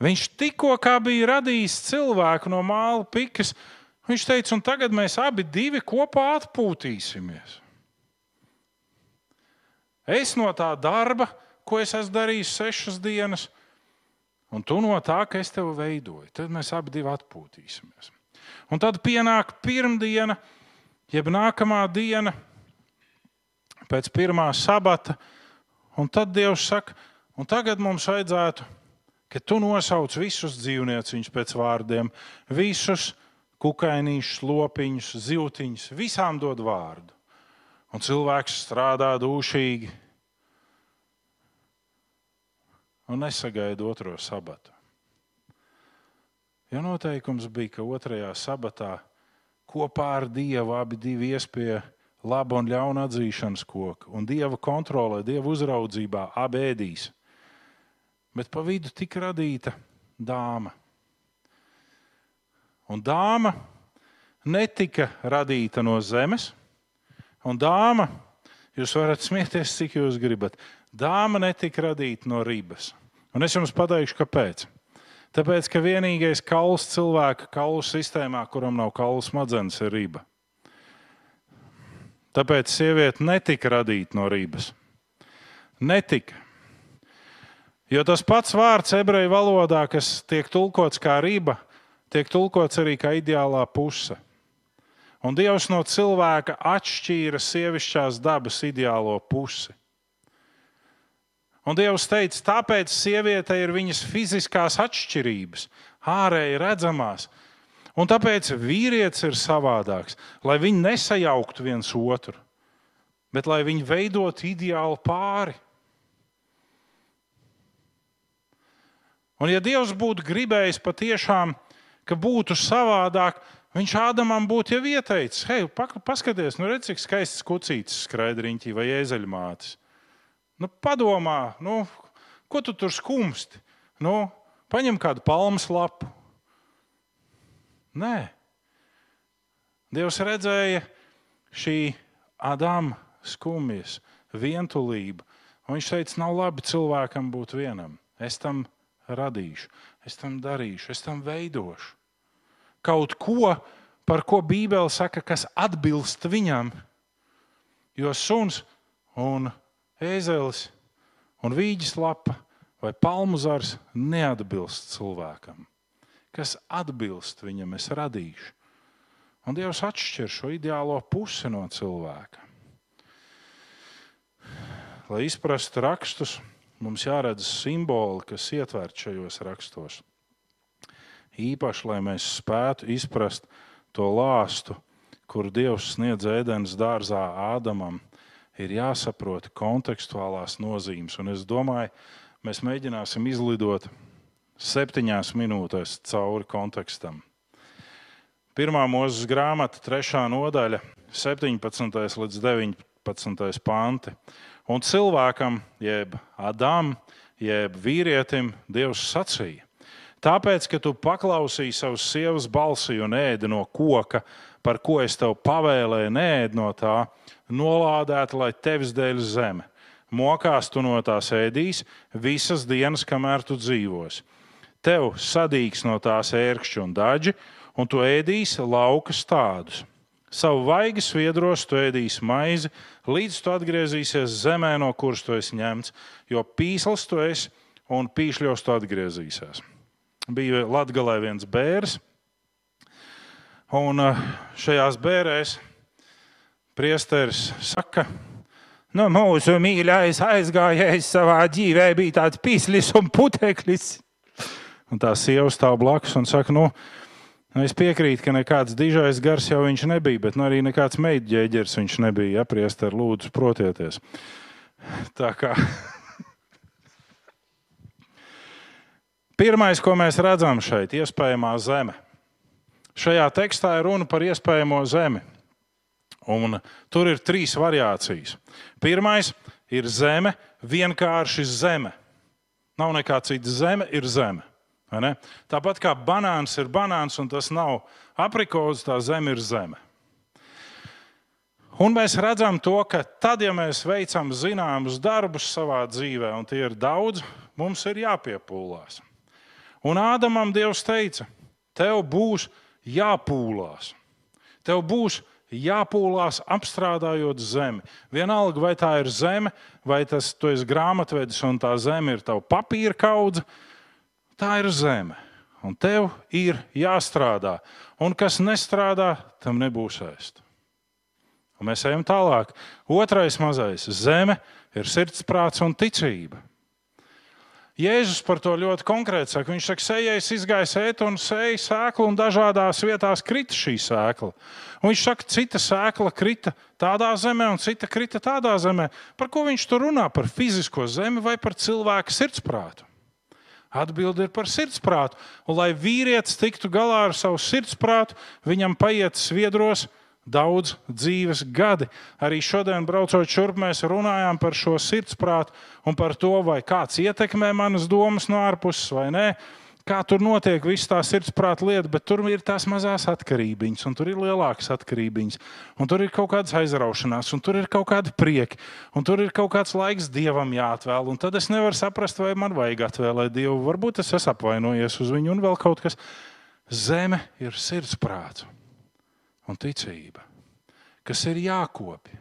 Speaker 2: Viņš tikko bija radījis cilvēku no māla pikas. Viņš teica, un tagad mēs abi kopā atpūtīsimies. Es no tā darba, ko es esmu darījis sešas dienas, un tu no tā, ka es tevi veidoju. Tad mēs abi atpūtīsimies. Un tad pienāk pirmdiena, jeb nākamā diena pēc pirmā sabata, un tad Dievs saka, un tagad mums vajadzētu, ka tu nosauc visus dzīvnieciņus pēc vārdiem, visus kukainīšus, lopiņus, zivtiņus, visām dod vārdu un cilvēks strādā dūšīgi un nesagaida otro sabatu. Jo noteikums bija, ka otrajā sabatā kopā ar Dievu abi divi iespēja laba un ļauna atzīšanas koku, un Dieva kontrolē, Dieva uzraudzībā abi ēdīs. Bet pa vidu tika radīta dāma. Un dāma netika radīta no zemes, Un dāma, jūs varat smieties, cik jūs gribat. Dāma netika radīta no ribas. Un es jums pateikšu, kāpēc. Tāpēc, ka vienīgais kauls cilvēka kaulu sistēmā, kuram nav kaulu smadzenes, ir riba. Tāpēc sieviete netika radīta no ribas. Netika. Jo tas pats vārds ebreju valodā, kas tiek tulkots kā riba, tiek tulkots arī kā ideālā puse. Un Dievs no cilvēka atšķīra sievišķās dabas ideālo pusi. Un Dievs teica, tāpēc sieviete ir viņas fiziskās atšķirības, ārēji redzamās. Un tāpēc vīrietis ir savādāks, lai viņi nesajauktu viens otru, bet lai viņi veidotu ideālu pāri. Un ja Dievs būtu gribējis patiešām, ka būtu savādāk, Viņš Ādamam būtu jau ieteicis, hei, paskaties, nu redz, cik skaists kucītis skraidriņķī vai ēzeļmātis. Nu, padomā, nu, ko tu tur skumsti? Nu, paņem kādu palmas lapu. Nē. Dievs redzēja šī Ādama skumjas, vientulība. Viņš teica, nav labi cilvēkam būt vienam. Es tam radīšu, es tam darīšu, es tam veidošu kaut ko, par ko Bībele saka, kas atbilst viņam. Jo suns un ēzelis un vīģis lapa vai palmu zars neatbilst cilvēkam. Kas atbilst viņam, es radīšu. Un Dievs atšķir šo ideālo pusi no cilvēka. Lai izprastu rakstus, mums jāredz simboli, kas ietverti šajos rakstos īpaši, lai mēs spētu izprast to lāstu, kur Dievs sniedz ēdienas dārzā Ādamam, ir jāsaprot kontekstuālās nozīmes. Un es domāju, mēs mēģināsim izlidot septiņās minūtēs cauri kontekstam. Pirmā mūzes grāmata, trešā nodaļa, 17. līdz 19. panti. Un cilvēkam, jeb Adam, jeb vīrietim, Dievs sacīja: Tāpēc, ka tu paklausīji savas sievas balsi un ēdi no koka, par ko es tev pavēlēju, nēd no tā, nolādēta, lai tevis dēļ zeme. Mokās tu no tās ēdīs visas dienas, kamēr tu dzīvosi. Tev sadīgs no tās ērkšķi un daži, un tu ēdīsi lauka stādus. Savu vaigas viedros tu ēdīsi maizi, līdz tu atgriezīsies zemē, no kuras tu esi ņemts, jo pīsls tu esi un pīšļos tu atgriezīsies. Bija Latvijā viens bērns, un uh, šajās bērēs priesteris saka, nu, mūsu mīļākais aizgājējs savā dzīvē bija tāds pīslis un puteklis. Un tā sieva stāv blakus un saka, nu, es piekrītu, ka nekāds dižais gars jau viņš nebija, bet nu, arī nekāds meitģēģers viņš nebija. Apriest ar lūdzu, protieties. Tā kā. [LAUGHS] Pirmais, ko mēs redzam šeit, ir iespējamā zeme. Šajā tekstā ir runa par iespējamo zemi. Un tur ir trīs variācijas. Pirmais ir zeme, vienkārši zeme. Nav nekā cita zeme, ir zeme. Tāpat kā banāns ir banāns un tas nav aprikots, tā zeme ir zeme. Un mēs redzam to, ka tad, ja mēs veicam zināmus darbus savā dzīvē, un tie ir daudz, mums ir jāpiepūlās. Un Ādamam Dievs teica, tev būs jāpūlās. Tev būs jāpūlās apstrādājot zemi. Vienalga, vai tā ir zeme, vai tas ir grāmatvedis un tā zeme ir tava papīra kaudze, Tā ir zeme, un tev ir jāstrādā. Un kas nestrādā, tam nebūs. Un mēs ejam tālāk. Otrais mazais - zeme ir sirdsprāts un ticība. Jēzus par to ļoti konkrēti saka. Viņš saka, sejais izgāja sēt un sēja sēklu, un dažādās vietās krita šī sēkla. Un viņš saka, cita sēkla krita tādā zemē, un cita krita tādā zemē. Par ko viņš tur runā? Par fizisko zemi vai par cilvēku sirdsprātu? Atbilde ir par sirdsprātu. Un, lai vīrietis tiktu galā ar savu sirdsprātu, viņam paiet sviedros daudz dzīves gadi. Arī šodien, braucot šurp, mēs runājām par šo sirdsprātu un par to, vai kāds ietekmē manas domas no ārpuses vai nē kā tur notiek viss tā sirdsprāta lieta, bet tur ir tās mazās atkarības, un tur ir lielākas atkarības, un tur ir kaut kādas aizraušanās, un tur ir kaut kāda prieka, un tur ir kaut kāds laiks dievam jāatvēl. Un tad es nevaru saprast, vai man vajag atvēlēt dievu. Varbūt es esmu apvainojies uz viņu, un vēl kaut kas. Zeme ir sirdsprāts un ticība, kas ir jākopja.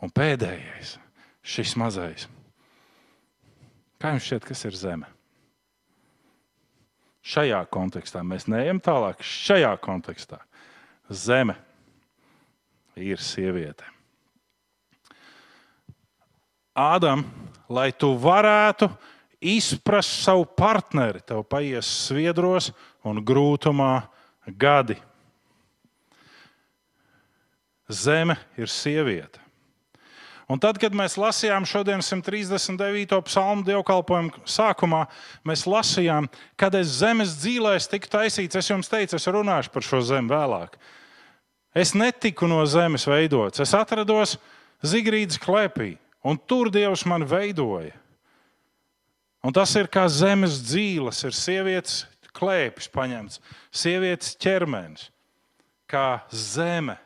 Speaker 2: Un pēdējais, šis mazais. Kā jums šķiet, kas ir zeme? Šajā kontekstā mēs neejam tālāk. Šajā kontekstā zeme ir sieviete. Ādam, lai tu varētu izprast savu partneri, tev paies sviedros un grūtumā gadi. Zeme ir sieviete. Un tad, kad mēs lasījām šodien 139. psalmu dievkalpojumu sākumā, mēs lasījām, kad es zemes dzīvēs tiku taisīts. Es jums teicu, es runāšu par šo zemi vēlāk. Es netiku no zemes veidots. Es atrados Zigrīdas klēpī, un tur Dievs man veidoja. Un tas ir kā zemes dzīves, ir sievietes klēpis paņemts, sievietes ķermenis, kā zeme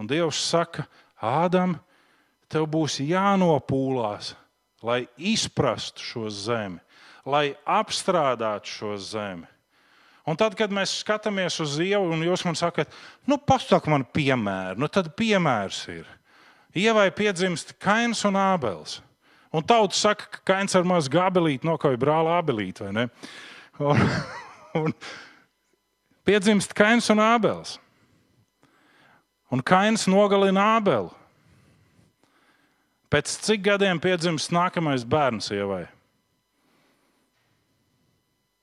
Speaker 2: Un Dievs saka, Ādam, tev būs jānopūlās, lai izprastu šo zemi, lai apstrādātu šo zemi. Un tad, kad mēs skatāmies uz ievu, un jūs man sakat, nu, pasaka man piemēru, nu, tad piemērs ir. Ievai piedzimst Kains un Ābels. Un tauta saka, ka Kains ar mazu gabelīti nokauja brāli Ābelīti, vai ne? Un, [LAUGHS] un piedzimst Kains un Ābels. Un Kains nogalina Ābelu. Pēc cik gadiem piedzimst nākamais bērns sievai?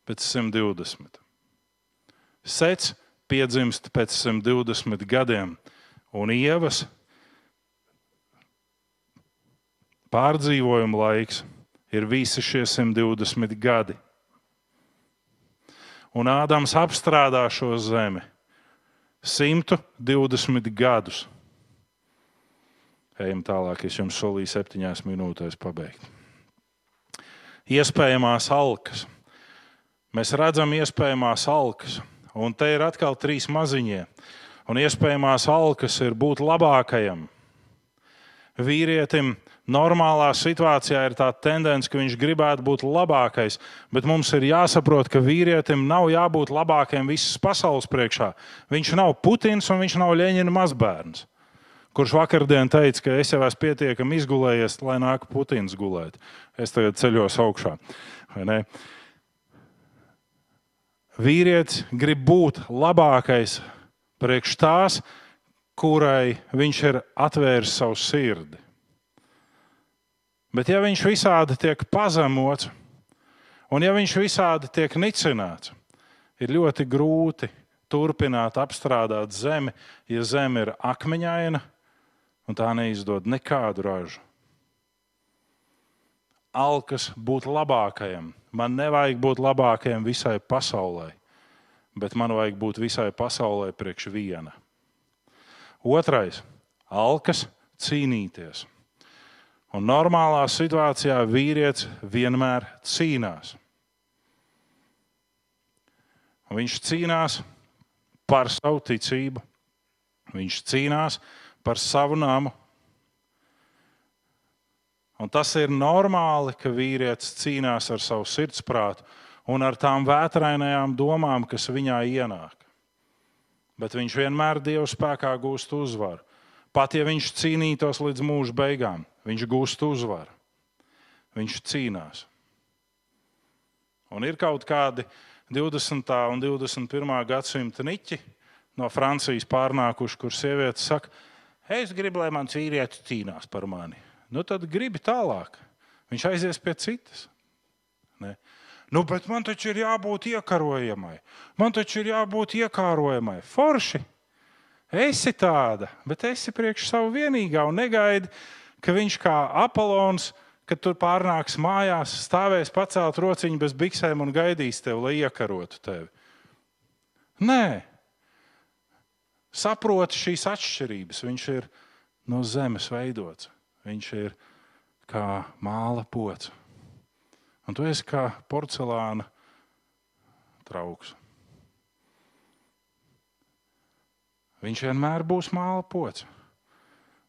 Speaker 2: Pēc 120. Sets piedzimst pēc 120 gadiem, un ievas pārdzīvojuma laiks ir visi šie 120 gadi. Un Ādams apstrādā šo zemi 120 gadus. Ejam tālāk, es jums solīju septiņās minūtēs pabeigt. Iespējamās alkas. Mēs redzam, iespējamās alkas. Un te ir atkal trīs maziņie. Un iespējamās alkas ir būt labākajam. Vīrietim normālā situācijā ir tā tendence, ka viņš gribētu būt labākais, bet mums ir jāsaprot, ka vīrietim nav jābūt labākajam visas pasaules priekšā. Viņš nav Putins un viņš nav Leņķina mazbērns, kurš vakardien teica, ka es jau esmu pietiekami izgulējies, lai nāk Putins gulēt. Es tagad ceļos augšā. Vīrietis grib būt labākais priekš tās, kurai viņš ir atvēris savu sirdi. Bet ja viņš visādi tiek pazemots, un ja viņš visādi tiek nicināts, ir ļoti grūti turpināt apstrādāt zemi, ja zeme ir akmeņaina un tā neizdod nekādu ražu. Alkas būt labākajam. Man nevajag būt labākajam visai pasaulē, bet man vajag būt visai pasaulē priekš viena. Otrais - alkas cīnīties. Un normālā situācijā vīrietis vienmēr cīnās. Un viņš cīnās par savu ticību, viņš cīnās par savu namu. Un tas ir normāli, ka vīrietis cīnās ar savu sirdsprātu un ar tām vētrainajām domām, kas viņā ienāk. Bet viņš vienmēr Dieva spēkā gūst uzvaru. Pat ja viņš cīnītos līdz mūža beigām, viņš gūst uzvaru. Viņš cīnās. Un ir kaut kādi 20. un 21. gadsimta niķi no Francijas pārnākuši, kur sievietes saka, es gribu, lai mans vīrietis cīnās par mani. Nu, tad gribi tālāk. Viņš aizies pie citas. Ne? Nu, bet man taču ir jābūt iekarojamai. Man taču ir jābūt iekārojamai. Forši! Esi tāda, bet esi priekš savu vienīgā un negaidi, ka viņš kā Apollons, kad tur pārnāks mājās, stāvēs pacelt rociņu bez biksēm un gaidīs tevi, lai iekarotu tevi. Nē, saproti šīs atšķirības. Viņš ir no zemes veidots. Viņš ir kā māla pocis. Un tu esi kā porcelāna trauks. Viņš vienmēr būs māla pocis.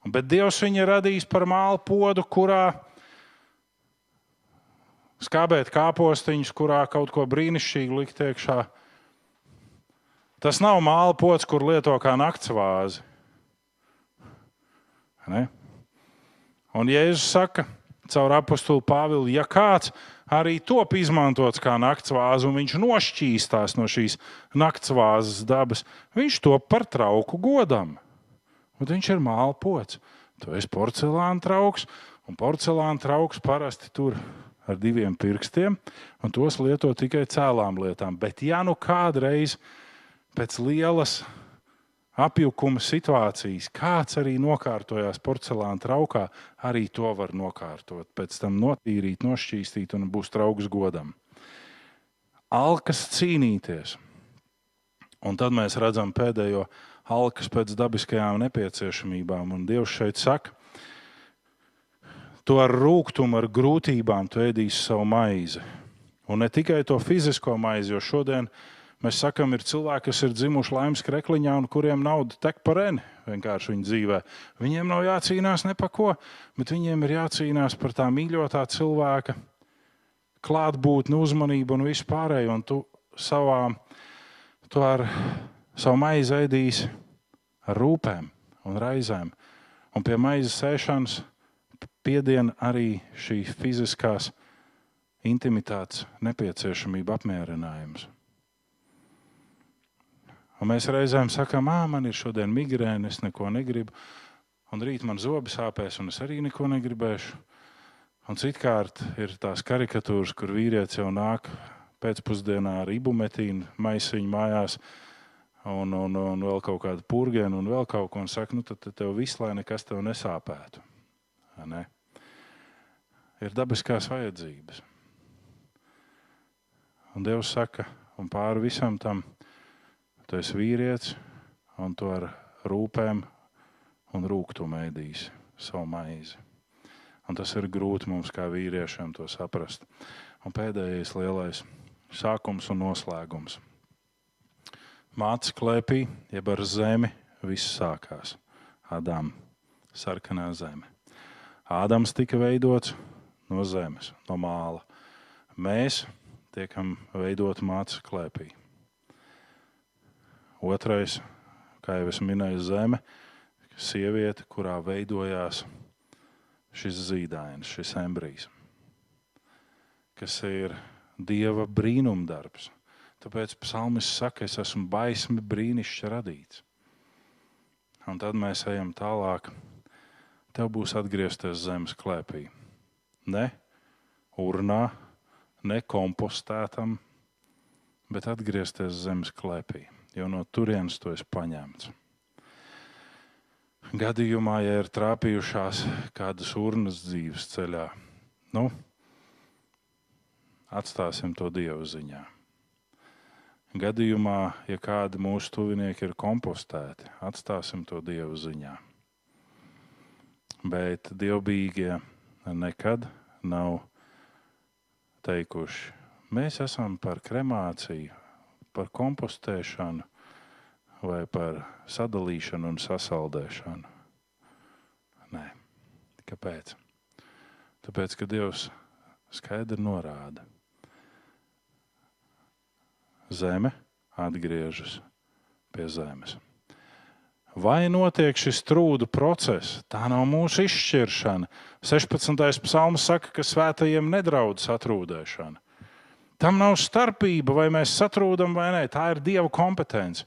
Speaker 2: Bet Dievs viņu radīs par māla podu, kurā skābēt kāpostiņus, kurā kaut ko brīnišķīgu likt iekšā. Tas nav māla pods, kur lieto kā naktsvāzi. Ne? Un Jēzus saka caur apakstulu Pāvilu, ja kāds arī top izmantots kā naktsvāze, un viņš nošķīstās no šīs naktsvāzes dabas, viņš top par trauku godam. Un viņš ir māla pocis. Tu esi porcelāna trauks, un porcelāna trauks parasti tur ar diviem pirkstiem, un tos lieto tikai cēlām lietām. Bet, ja nu kādreiz pēc lielas apjukuma situācijas. Kāds arī nokārtojās porcelāna traukā, arī to var nokārtot. Pēc tam notīrīt, nošķīstīt un būs trauks godam. Alkas cīnīties. Un tad mēs redzam pēdējo alkas pēc dabiskajām nepieciešamībām. Un Dievs šeit saka, to ar rūkumu, ar grūtībām tu ēdīsi savu maizi. Un ne tikai to fizisko maizi, jo šodien mēs sakām, ir cilvēki, kas ir dzimuši laimes krekliņā un kuriem nauda tek par eni vienkārši viņa dzīvē. Viņiem nav jācīnās ne par ko, bet viņiem ir jācīnās par tā mīļotā cilvēka klātbūtni, uzmanību un visu pārējo. Un tu savā, tu ar savu maizi ēdīsi ar rūpēm un raizēm. Un pie maizes sēšanas piedien arī šī fiziskās intimitātes nepieciešamība apmierinājums. Un mēs reizēm sakām, ah, man ir šodien migrēna, es neko negribu, un rīt man zobi sāpēs, un es arī neko negribēšu. Un citkārt ir tās karikatūras, kur vīrietis jau nāk pēcpusdienā ar ibumetīnu maisiņu mājās, un, un, un vēl kaut kādu purgēnu, un vēl kaut ko, un saka, nu tad tev viss, lai nekas tev nesāpētu. Ne? Ir dabiskās vajadzības. Un Dievs saka, un pāri visam tam Tu esi vīrietis, un tu ar rūpēm un rūkumu ēdīsi savu maizi. Un tas ir grūti mums, kā vīriešiem, to saprast. Un pēdējais lielais sākums un noslēgums. Mācis klēpī, jeb ar zemi viss sākās. Ādām sarkanā zeme. Ādams tika veidots no zemes, no māla. Mēs tiekam veidoti mācas klēpī. Otrais, kā jau es minēju, zeme, sieviete, kurā veidojās šis zīdainis, šis embrijs, kas ir dieva brīnumdarbs. Tāpēc psalmis saka, es esmu baismi brīnišķīgi radīts. Un tad mēs ejam tālāk. Tev būs atgriezties zemes klēpī. Ne urnā, ne kompostētam, bet atgriezties zemes klēpī, jo no turienes tu esi paņemts. Gadījumā, ja ir trāpījušās kādas urnas dzīves ceļā, nu, atstāsim to dievu ziņā. Gadījumā, ja kādi mūsu tuvinieki ir kompostēti, atstāsim to dievu ziņā. Bet dievbijīgie nekad nav teikuši, mēs esam par kremāciju, par kompostēšanu vai par sadalīšanu un sasaldēšanu. Nē, kāpēc? Tāpēc, ka Dievs skaidri norāda, zeme atgriežas pie zemes. Vai notiek šis trūdu process? Tā nav mūsu izšķiršana. 16. psalms saka, ka svētajiem nedraudz satrūdēšana. Tam nav starpība, vai mēs satrūdam vai nē. Tā ir Dieva kompetence.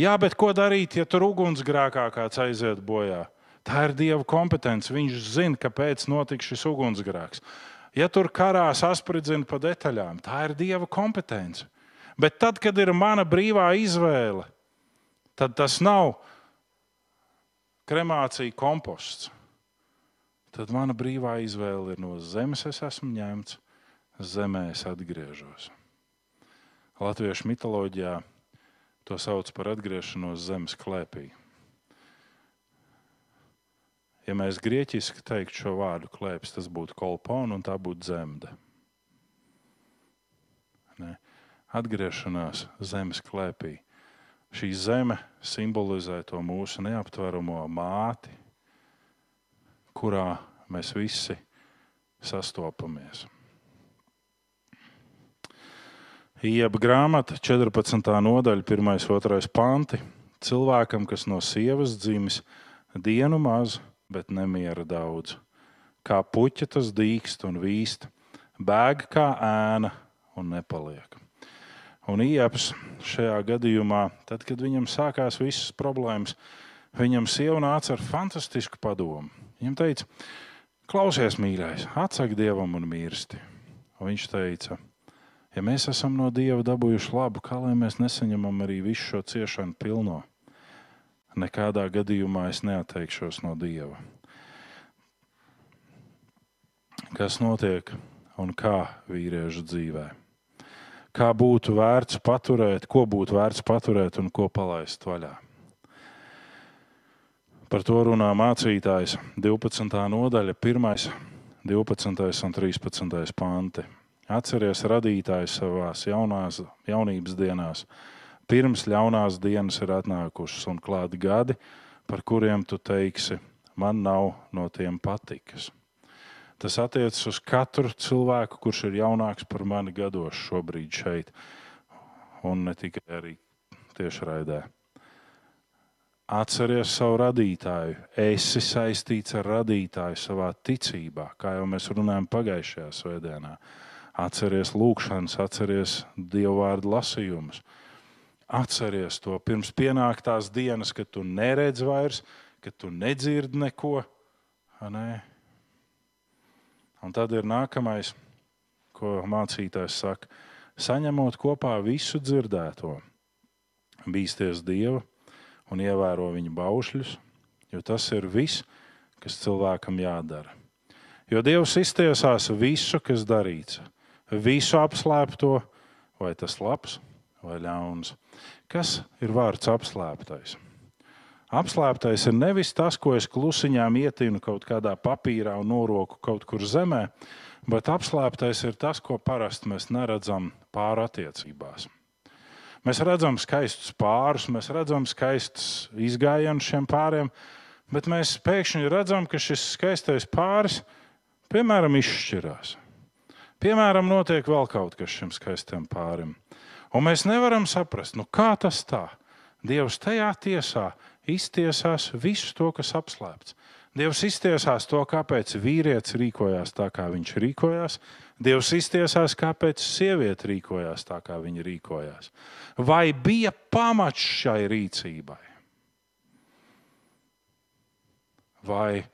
Speaker 2: Jā, bet ko darīt, ja tur ugunsgrēkā kāds aiziet bojā? Tā ir Dieva kompetence. Viņš zina, kāpēc notika šis ugunsgrēks. Ja tur karā saspridzina pa detaļām, tā ir Dieva kompetence. Bet tad, kad ir mana brīvā izvēle, tad tas nav kremācija komposts. Tad mana brīvā izvēle ir no zemes, es esmu ņemts, zemē es atgriežos. Latviešu mitoloģijā to sauc par atgriešanos zemes klēpī. Ja mēs grieķiski teiktu šo vārdu klēpis, tas būtu kolpona un tā būtu zemde. Ne? Atgriešanās zemes klēpī. Šī zeme simbolizē to mūsu neaptveramo māti, kurā mēs visi sastopamies. Ieba grāmata, 14. nodaļa, 1. un 2. panti. Cilvēkam, kas no sievas dzimis, dienu maz, bet nemiera daudz. Kā puķa tas dīkst un vīst, bēg kā ēna un nepaliek. Un Ieps šajā gadījumā, tad, kad viņam sākās visas problēmas, viņam sieva nāca ar fantastisku padomu. Viņam teica, klausies, mīļais, atsaki dievam un. Un viņš teica, ja mēs esam no dieva dabūjuši labu, kā lai mēs nesaņemam arī visu šo ciešanu pilno? Nekādā gadījumā es neatteikšos no dieva. Kas notiek un kā vīriešu dzīvē? Kā būtu vērts paturēt, ko būtu vērts paturēt un ko palaist vaļā? Par to runā mācītājs 12. nodaļa, 1, 12 un 13 panti. Atceries radītājs savā jaunās, jaunības dienās. Pirms ļaunās dienas ir atnākušas un klāti gadi, par kuriem tu teiksi, man nav no tiem patikas. Tas attiecas uz katru cilvēku, kurš ir jaunāks par mani gados šobrīd šeit, un ne tikai arī tiešraidē. Atceries savu radītāju, esi saistīts ar radītāju savā ticībā, kā jau mēs runājam pagājušajā svētdienā. Atceries lūgšanas, atceries dievu vārdu lasījumus. Atceries to pirms pienāk tās dienas, kad tu neredz vairs, kad tu nedzirdi neko. Ne? Un tad ir nākamais, ko mācītājs saka, saņemot kopā visu dzirdēto, bīsties Dievu un ievēro viņa baušļus, jo tas ir viss, kas cilvēkam jādara. Jo Dievs iztiesās visu, kas darīts, visu apslēpto, vai tas labs vai ļauns. Kas ir vārds apslēptais? Apslēptais ir nevis tas, ko es klusiņām ietinu kaut kādā papīrā un noroku kaut kur zemē, bet apslēptais ir tas, ko parasti mēs neredzam pārattiecībās.
Speaker 1: Mēs redzam skaistus pārus, mēs redzam skaistus izgājienus šiem pāriem, bet mēs pēkšņi redzam, ka šis skaistais pāris, piemēram, izšķirās. Piemēram, notiek vēl kaut kas šim skaistam pārim. Un mēs nevaram saprast, nu kā tas tā. Dievs tajā tiesā iztiesās visu to, kas apslēpts. Dievs iztiesās to, kāpēc vīrietis rīkojās tā, kā viņš rīkojās. Dievs iztiesās, kāpēc sieviete rīkojās tā, kā viņa rīkojās. Vai bija pamats šai rīcībai? Vai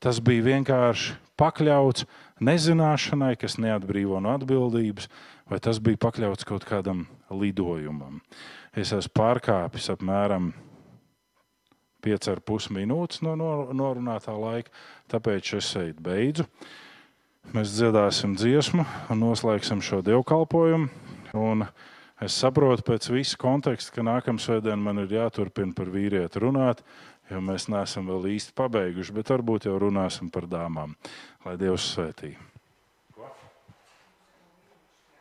Speaker 1: tas bija vienkārši pakļauts nezināšanai, kas neatbrīvo no atbildības, vai tas bija pakļauts kaut kādam lidojumam? Es esmu pārkāpis apmēram 5,5 minūtes no norunātā laika, tāpēc es šeit beidzu. Mēs dziedāsim dziesmu un noslēgsim šo dievkalpojumu. Un es saprotu pēc visa konteksta, ka nākamā svētdiena man ir jāturpina par vīrieti runāt, jo mēs neesam vēl īsti pabeiguši, bet varbūt jau runāsim par dāmām. Lai Dievs svētī.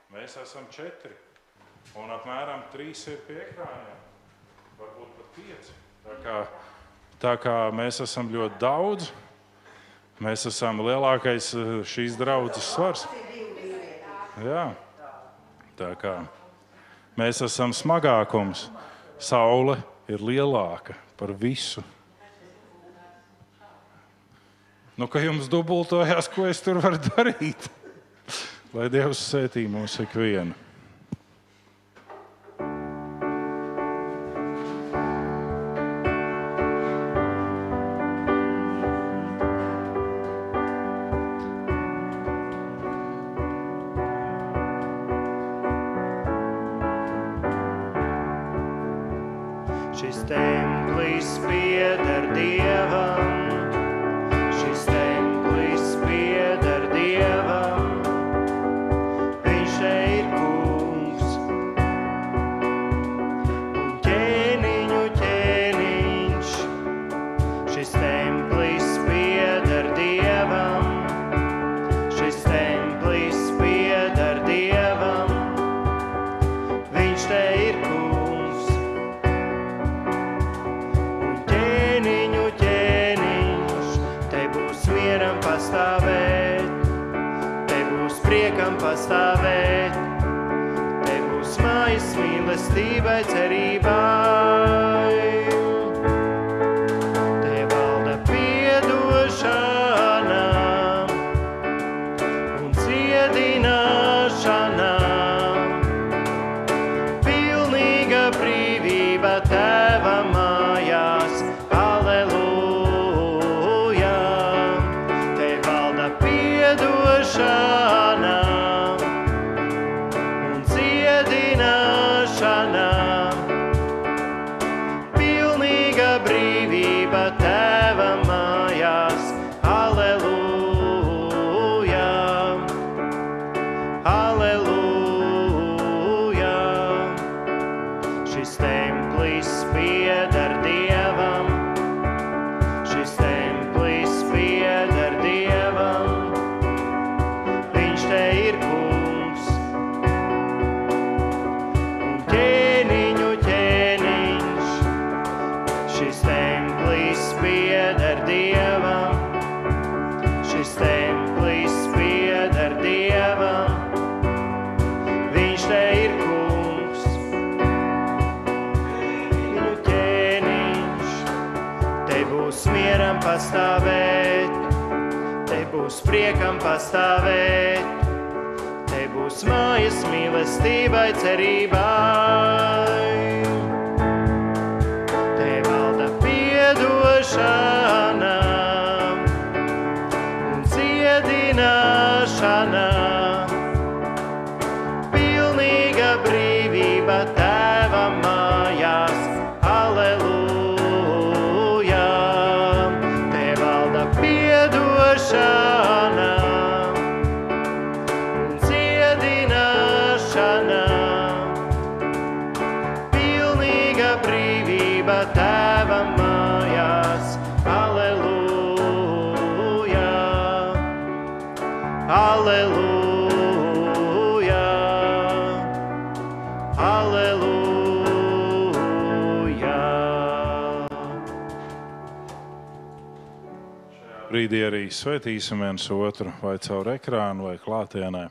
Speaker 1: Mēs esam četri, un apmēram trīs ir pie ekrāniem, varbūt pat pieci. Tā kā, tā kā mēs esam ļoti daudz, mēs esam lielākais eh, šīs draudzes svars. Jā. Tā kā mēs esam smagākums, saule ir lielāka par visu. Nu, ka jums dubultojās, ko es tur varu darīt? Lai Dievs sētī mūs ikvienu. libertad. pastāvēt. Te būs mājas mīlestībai, cerībai.
Speaker 2: Brīdī arī svētīsim viens otru, vai caur ekrānu, vai klātienē,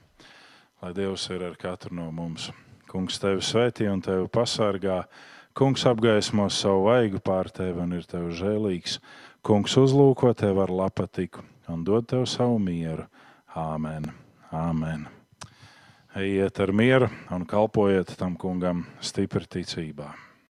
Speaker 2: lai Dievs ir ar katru no mums. Kungs tevi svētī un tevi pasargā. Kungs apgaismo savu vaigu pār tevi un ir tev žēlīgs. Kungs uzlūko tevi ar lapatiku un dod tev savu mieru. Āmen! Āmen. Ejiet ar mieru un kalpojiet tam kungam stipri ticībā.